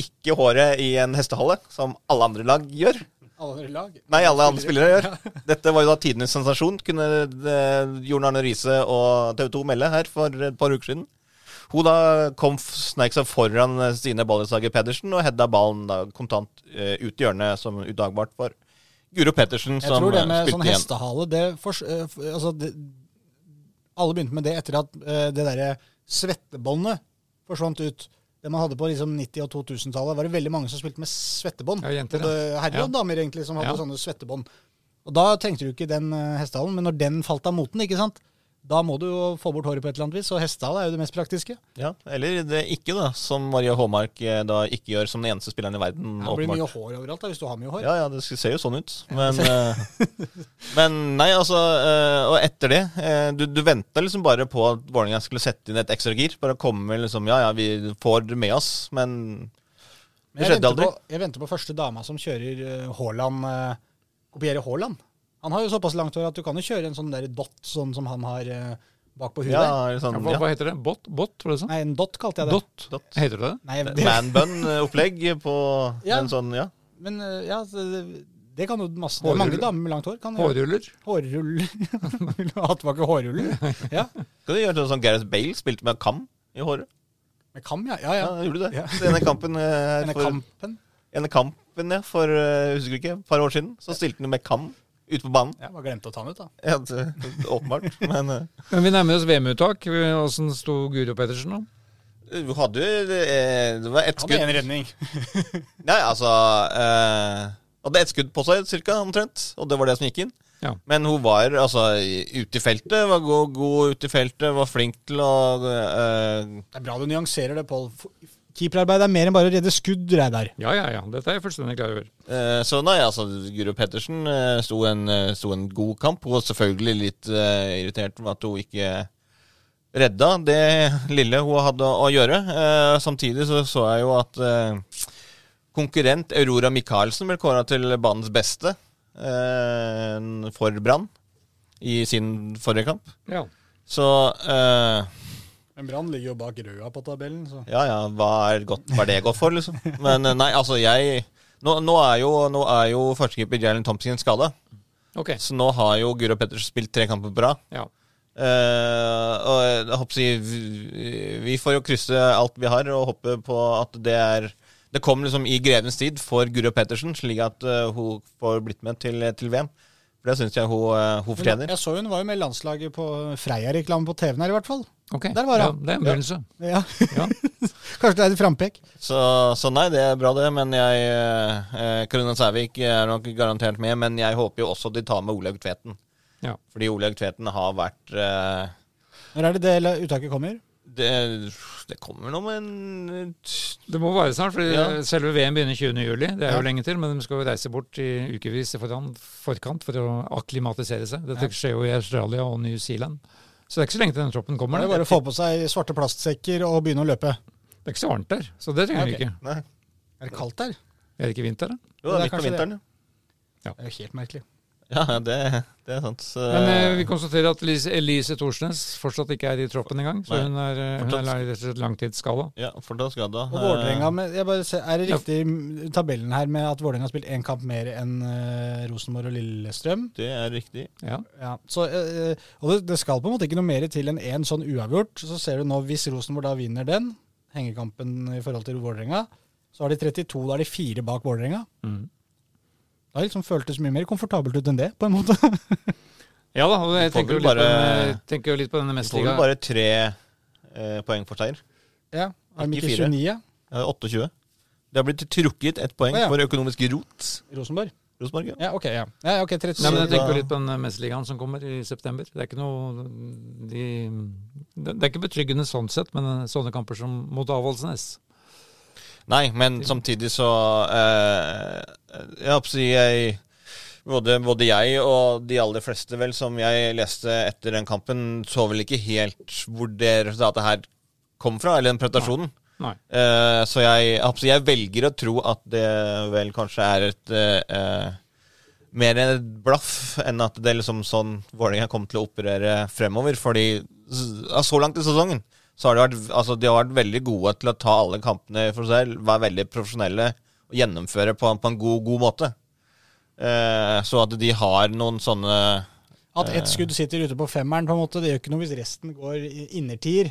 ikke håret i en hestehale, som alle andre lag gjør. Alle andre lag? Nei, alle andre spillere gjør. Dette var jo da tidenes sensasjon, kunne Jorn Jon Arne Riise og TV 2 melde her for et par uker siden. Hun da kom, sneik seg foran eh, Stine Balleshager Pedersen og hedda ballen da kontant eh, ut i hjørnet som udagbart for Guro Pettersen, Jeg som tror det eh, med sånn hestehale det, for, eh, altså det, Alle begynte med det etter at eh, det derre svettebåndet forsvant ut. Det man hadde på liksom 90- og 2000-tallet, var det veldig mange som spilte med svettebånd. Ja, jenter, Både herrer Ja. og damer egentlig som hadde Ja. sånne svettebånd. Og da trengte du ikke den eh, hestehalen, men når den falt av moten, ikke sant, da må du jo få bort håret på et eller annet vis, og hestehale er jo det mest praktiske. Ja, Eller det ikke, da, som Maria Håmark eh, da ikke gjør som den eneste spilleren i verden. Det blir åpenbart. mye hår overalt da, hvis du har mye hår. Ja, ja, det ser jo sånn ut. Men, eh, men nei, altså eh, Og etter det Du, du venta liksom bare på at Vålerenga skulle sette inn et ekstra gir. Bare komme liksom Ja, ja, vi får det med oss, men det jeg skjedde aldri. på, jeg venter på første dama som kjører Haaland, kopierer Haaland. Han har jo såpass langt hår at du kan jo kjøre en sånn der dot, sånn som han har eh, bak på huet. Ja, sånn, hva, ja. hva heter det? Bot? Bot, var det sånn? Nei, en dot kalte jeg det. Dot? Dot. Heter det det? Nei, det, Manbun-opplegg på Ja. en sånn Ja. men eh, ja, det, det kan jo masse Det er mange Hårruller. damer med langt hår. Kan gjøre. Hårruller? Hårruller. Vil du ha tilbake hårruller? Ja. Skal du gjøre sånn som Gareth Bale spilte med kam i håret? Med kam, ja. Ja, Ja, ja. gjorde du det? Ja. Denne kampen eh, Denne for, kampen. ene kampen, ja, for eh, husker du ikke, et par år siden, så stilte han med kam ute på banen. Ja, bare glemte å ta den ut, da. Ja, det, åpenbart. Men uh, Men vi nærmer oss VM-uttak. Åssen sto Guro Pettersen nå? du hadde jo eh, Det var ett Hadde én en redning. Nei, altså uh, Hadde ett skudd på seg, cirka, omtrent. Og det var det som gikk inn. Ja. Men hun var altså ute i feltet, var god, god ute i feltet, var flink til å uh, Det er bra du nyanserer det, Pål. Keeperarbeid er mer enn bare å redde skudd, Reidar. Ja, ja, ja. Dette er jeg fullstendig klar over. eh, Så nei, altså, Guro Pettersen eh, sto, en, eh, sto en god kamp. Hun var selvfølgelig litt eh, irritert med at hun ikke redda det lille hun hadde å gjøre. Eh, samtidig så så jeg jo at eh, konkurrent Aurora Michaelsen ble kåra til banens beste eh, for Brann i sin forrige kamp. Ja. Så eh, Men Brann ligger jo bak Røa på tabellen, så ja ja, hva er, godt, hva er det godt for, liksom? Men eh, nei, altså, jeg Nå, nå er jo, nå er jo førstekeeper Jalen Thompson skada, Okay. så nå har jo Guro Pettersen spilt tre kamper på rad. Ja. Uh, og jeg håper å si vi, vi får jo krysse alt vi har og håpe på at det er Det kom liksom i grevens tid for Guro Pettersen, slik at uh, hun får blitt med til, til VM. For det syns jeg hun, eh, hun fortjener. Jeg så hun var jo med landslaget på Freia-reklame på TV-en her, i hvert fall. ok. Der var ja, han. det er en begynnelse. Ja. Ja. Kanskje det er et frampek. Så, så nei, det er bra det, men jeg eh, Karina Sævik er nok garantert med, men jeg håper jo også de tar med Olaug Tveten. Ja. Fordi Olaug Tveten har vært eh, Når er det det uttaket kommer? Det, det kommer nå med en Det må være snart, for Ja. selve VM begynner 20. juli. Det er Ja. jo lenge til, men de skal jo reise bort i ukevis i forkant for å akklimatisere seg. Dette Ja. skjer jo i Australia og New Zealand. Så det er ikke så lenge til den troppen kommer. Det er bare å få på seg svarte plastsekker og begynne å løpe. Det er ikke så varmt der, så det trenger vi okay. ikke. Nei. Er det kaldt der? Er det ikke vinter, da? Jo, Det er det er midt på vinteren. det. Ja. Det er jo helt merkelig. Ja. Det, det er sant. Så, Men eh, vi konstaterer at Elise, Elise Thorsnes fortsatt ikke er i troppen engang. Så Nei. hun er, eh, hun Fortsatt. er rett og slett langtidsskada. ja, fortsatt skada. Og Vålerenga, med- jeg bare ser, Er det riktig i tabellen her med at Vålerenga har spilt én kamp mer enn eh, Rosenborg og Lillestrøm? Det er riktig. Ja. Ja, så, eh, og det, det skal på en måte ikke noe mer til enn én sånn uavgjort. Så ser du nå, hvis Rosenborg da vinner den, hengekampen i forhold til Vålerenga, så har de 32, da er de fire bak Vålerenga. Det har liksom føltes mye mer komfortabelt ut enn det, på en måte. ja da, og jeg tenker jo på bare- den, eh, tenker jo litt på denne Du får vel bare tre eh, poeng for seier. ja, Er de Ikke ikke 29 ja? Ja, 28. Det har blitt trukket ett poeng Å, ja. for økonomisk rot. Rosenborg? Rosenborg, ja. Ja, ok. ja. ja okay, 37. Nei, men jeg tenker jo litt på den eh, mesterligaen som kommer i september. Det er ikke noe de, det det er ikke betryggende sånn sett, men eh, sånne kamper som mot Avaldsnes Nei, men samtidig så eh, Jeg håper å si jeg både, både jeg og de aller fleste vel som jeg leste etter den kampen, så vel ikke helt hvor det resultatet her kom fra, eller den prestasjonen. Nei. Eh, så jeg, jeg, jeg velger å tro at det vel kanskje er et eh, mer enn et blaff enn at det er liksom sånn Vålerenga kommer til å operere fremover. Fordi så langt i sesongen så har de vært, altså, de har vært veldig gode til å ta alle kampene for seg selv, være veldig profesjonelle og gjennomføre på, en- på en god, god måte. Eh, så at de har noen sånne At ett skudd sitter ute på femmeren, på en måte, det gjør ikke noe hvis resten går innertier.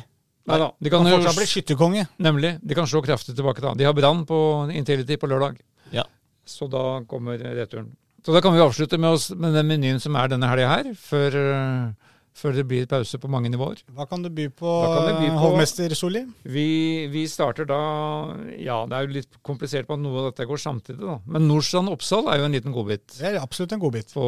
Nei da. De Kan kan fortsatt bli skytterkonge. Nemlig. De kan slå kraftig tilbake da. De har Brann på Intility på lørdag. Ja. Så da kommer returen. Så da kan vi avslutte med, oss, med den menyen som er denne helga her, før, eh, før det blir pause på mange nivåer. Hva kan du by på, by på? hovmester Solli? Vi, vi starter da Ja, det er jo litt komplisert på at noe av dette går samtidig, da. Men Nordstrand Oppsal er jo en liten godbit Det er absolutt en godbit. på,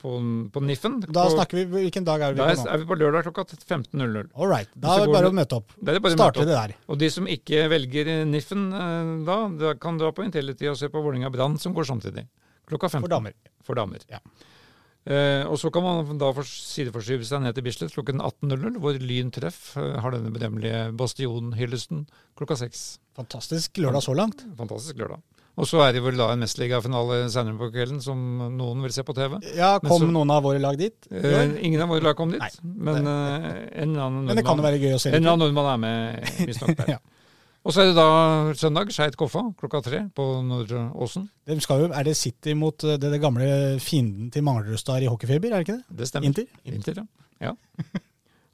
på, på Niffen. Da snakker vi, Hvilken dag er vi da på nå? er vi på lørdag klokka 15.00. All right. Da er det bare å møte opp. Møte Starter det der. Og de som ikke velger Niffen eh, da, da kan dra på Intellity og se på Vålerenga Brann, som går samtidig. Klokka 15. For damer. For damer. Ja. Eh, og så kan man da for, sideforskyve seg ned til Bislett klokken 18.00, hvor Lyn Treff eh, har denne bedemmelige bastionhyllesten klokka seks. Fantastisk lørdag så langt. Fantastisk lørdag. Og så er det vel da en mesterligafinale senere på kvelden som noen vil se på TV. Ja, Kom så- noen av våre lag dit? Eh, ingen av våre lag kom dit, Nei. men eh, en det kan jo nordmann, være gøy å se en eller annen nordmann er med, visstnok. Ja. Og så er det da søndag, Skeid Koffa klokka tre på Nordre Åsen. De skal jo, er det City mot eh, det, det gamle fienden til Manglerudstad i hockeyfeber, er det ikke det? Det stemmer. Inter? Inter, ja. ja.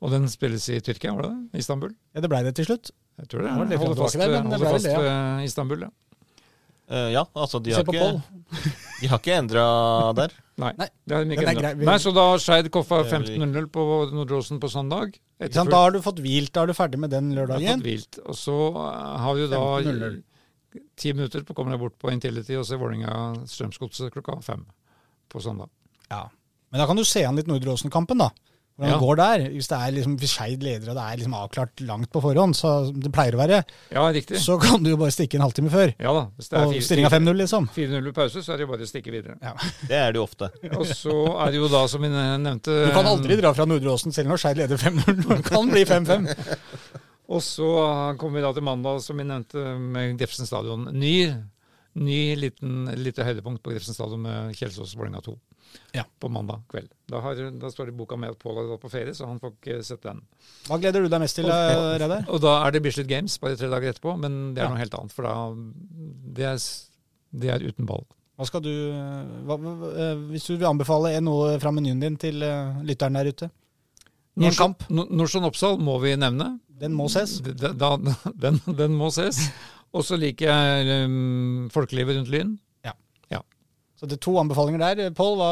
Og den spilles i Tyrkia, var det det? Istanbul? Ja, det blei det til slutt. Jeg tror det. Det holder fast, der, ved- men det holder fast det, ved Istanbul, ja. Eh, ja, altså de Se har ikke, de har ikke endra der. Nei, Nei, det har de ikke. Vi- Nei, så da Skeid Koffa Det er vel 15.00 på Nordråsen på søndag. Da har du fått hvilt, da er du ferdig med den Jeg har lørdagen. fått hvilt. Og så eh, har vi jo da 15.00. ti minutter på å komme deg bort på Intility og se Vålerenga Strømsgodset klokka fem på søndag. Ja. Men da kan du se an litt Nordre Åsen-kampen, da. Hvordan Ja. det går der. Hvis det er liksom, Skeid leder og det er liksom avklart langt på forhånd, så det pleier å være, Ja, riktig. så kan du jo bare stikke en halvtime før. Ja da. Hvis det er Og stillinga 5-0, liksom. 4-0 ved pause, så er det jo bare å stikke videre. Ja. Det er det jo ofte. Og så er det jo da, som vi nevnte Du kan aldri dra fra Nordre Åsen selv når Skeid leder 5-0. Det kan bli 5-5. Og så kommer vi da til mandag, som vi nevnte, med Grefsen stadion. Ny, ny liten, lite høydepunkt på Grefsen stadion med Kjelsås Vålerenga 2 Ja. på mandag kveld. Da, har, da står det i boka med at Pål har gått på ferie, så han får ikke sett den. Hva gleder du deg mest til, eh, Reidar? Og da er det Bislett Games bare tre dager etterpå, men det er Ja. noe helt annet. For da det er, det er uten ball. Hva skal du, hva, eh, hvis du vil anbefale en noe fra menyen din til eh, lytteren der ute? Nordstrand Oppsal må vi nevne. Den må ses. Da, den, den må ses. Og så liker jeg um, folkelivet rundt Lyn. Så det er to anbefalinger der. Pål, hva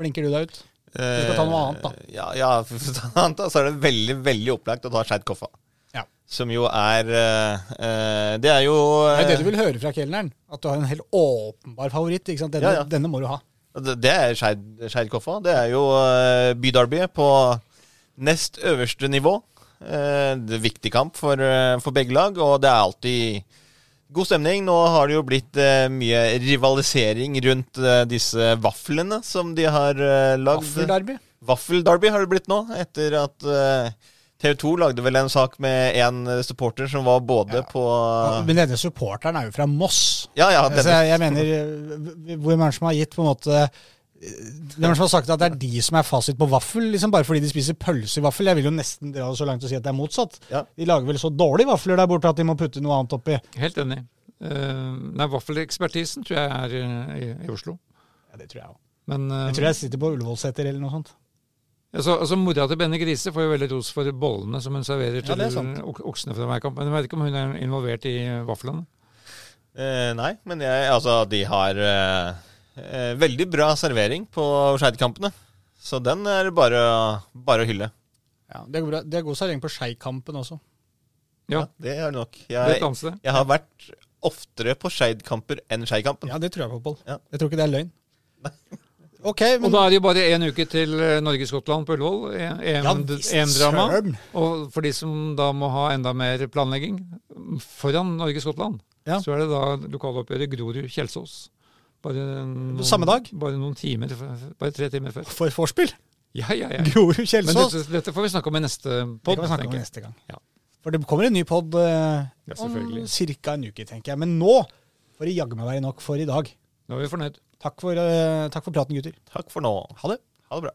blinker du deg ut? Du skal ta noe annet, da. Eh, Ja, ja for å ta noe annet, da, så er det veldig veldig opplagt å ta Skeid Koffa. Ja. Som jo er eh, Det er jo Det er det du vil høre fra kelneren. At du har en helt åpenbar favoritt. ikke sant? Denne, Ja, ja. denne må du ha. Det er Skeid Koffa. Det er jo uh, byderbyet på nest øverste nivå. Det er viktig kamp for, for begge lag, og det er alltid god stemning. Nå har det jo blitt eh, mye rivalisering rundt eh, disse vaflene som de har eh, lagd. Vaffelderby. Vaffelderby har det blitt nå, etter at TV 2 lagde vel en sak med en eh, supporter som var både Ja. på Men denne supporteren er jo fra Moss. Ja, ja, Denne. Så jeg, jeg mener, eh, Hvor mange som har gitt på en måte eh, noen som har sagt at det er de som er fasit på vaffel, liksom bare fordi de spiser pølse i vaffel? Jeg vil jo nesten dra det så langt og si at det er motsatt. Ja. De lager vel så dårlige vafler der borte at de må putte noe annet oppi. Helt enig. Uh, nei, Vaffelekspertisen tror jeg er uh, i, i Oslo. Ja, Det tror jeg òg. Uh, Jeg tror jeg sitter på Ullevålseter eller noe sånt. altså, altså, Mora til Benne Grise får jo veldig ros for bollene som hun serverer til det er sant. ok- oksene fra hver kamp. Men jeg vet ikke om hun er involvert i vaflene. Uh, nei, men jeg, altså, de har eh, eh, veldig bra servering på Skeid-kampene. Så den er bare, bare å hylle. Ja, Det er god, det er god servering på Skeikampen også. Ja, det er det nok. Jeg, det jeg har vært oftere på Skeid-kamper enn Skei-kampen. Ja, det tror jeg på, Pål. Ja. Jeg tror ikke det er løgn. Ok, Og men da er det jo bare én uke til eh, Norge-Skottland på Ullevål. EM-drama. Ja, Og for de som da må ha enda mer planlegging, foran Norge-Skottland, Ja. så er det da lokaloppgjøret Grorud-Kjelsås. Bare noen, Samme dag? Bare noen timer, bare tre timer før. For vorspiel. Ja, ja, ja. Grorud Men Kjelsås. dette, dette får vi snakke om i neste Det pod. kan vi snakke om neste gang. Ja. For det kommer en ny pod eh, Ja, om ca. en uke, tenker jeg. Men nå får det jaggu meg være nok for i dag. Nå er vi fornøyd. Takk for, eh, takk for praten, gutter. Takk for nå. Ha det. Ha det bra.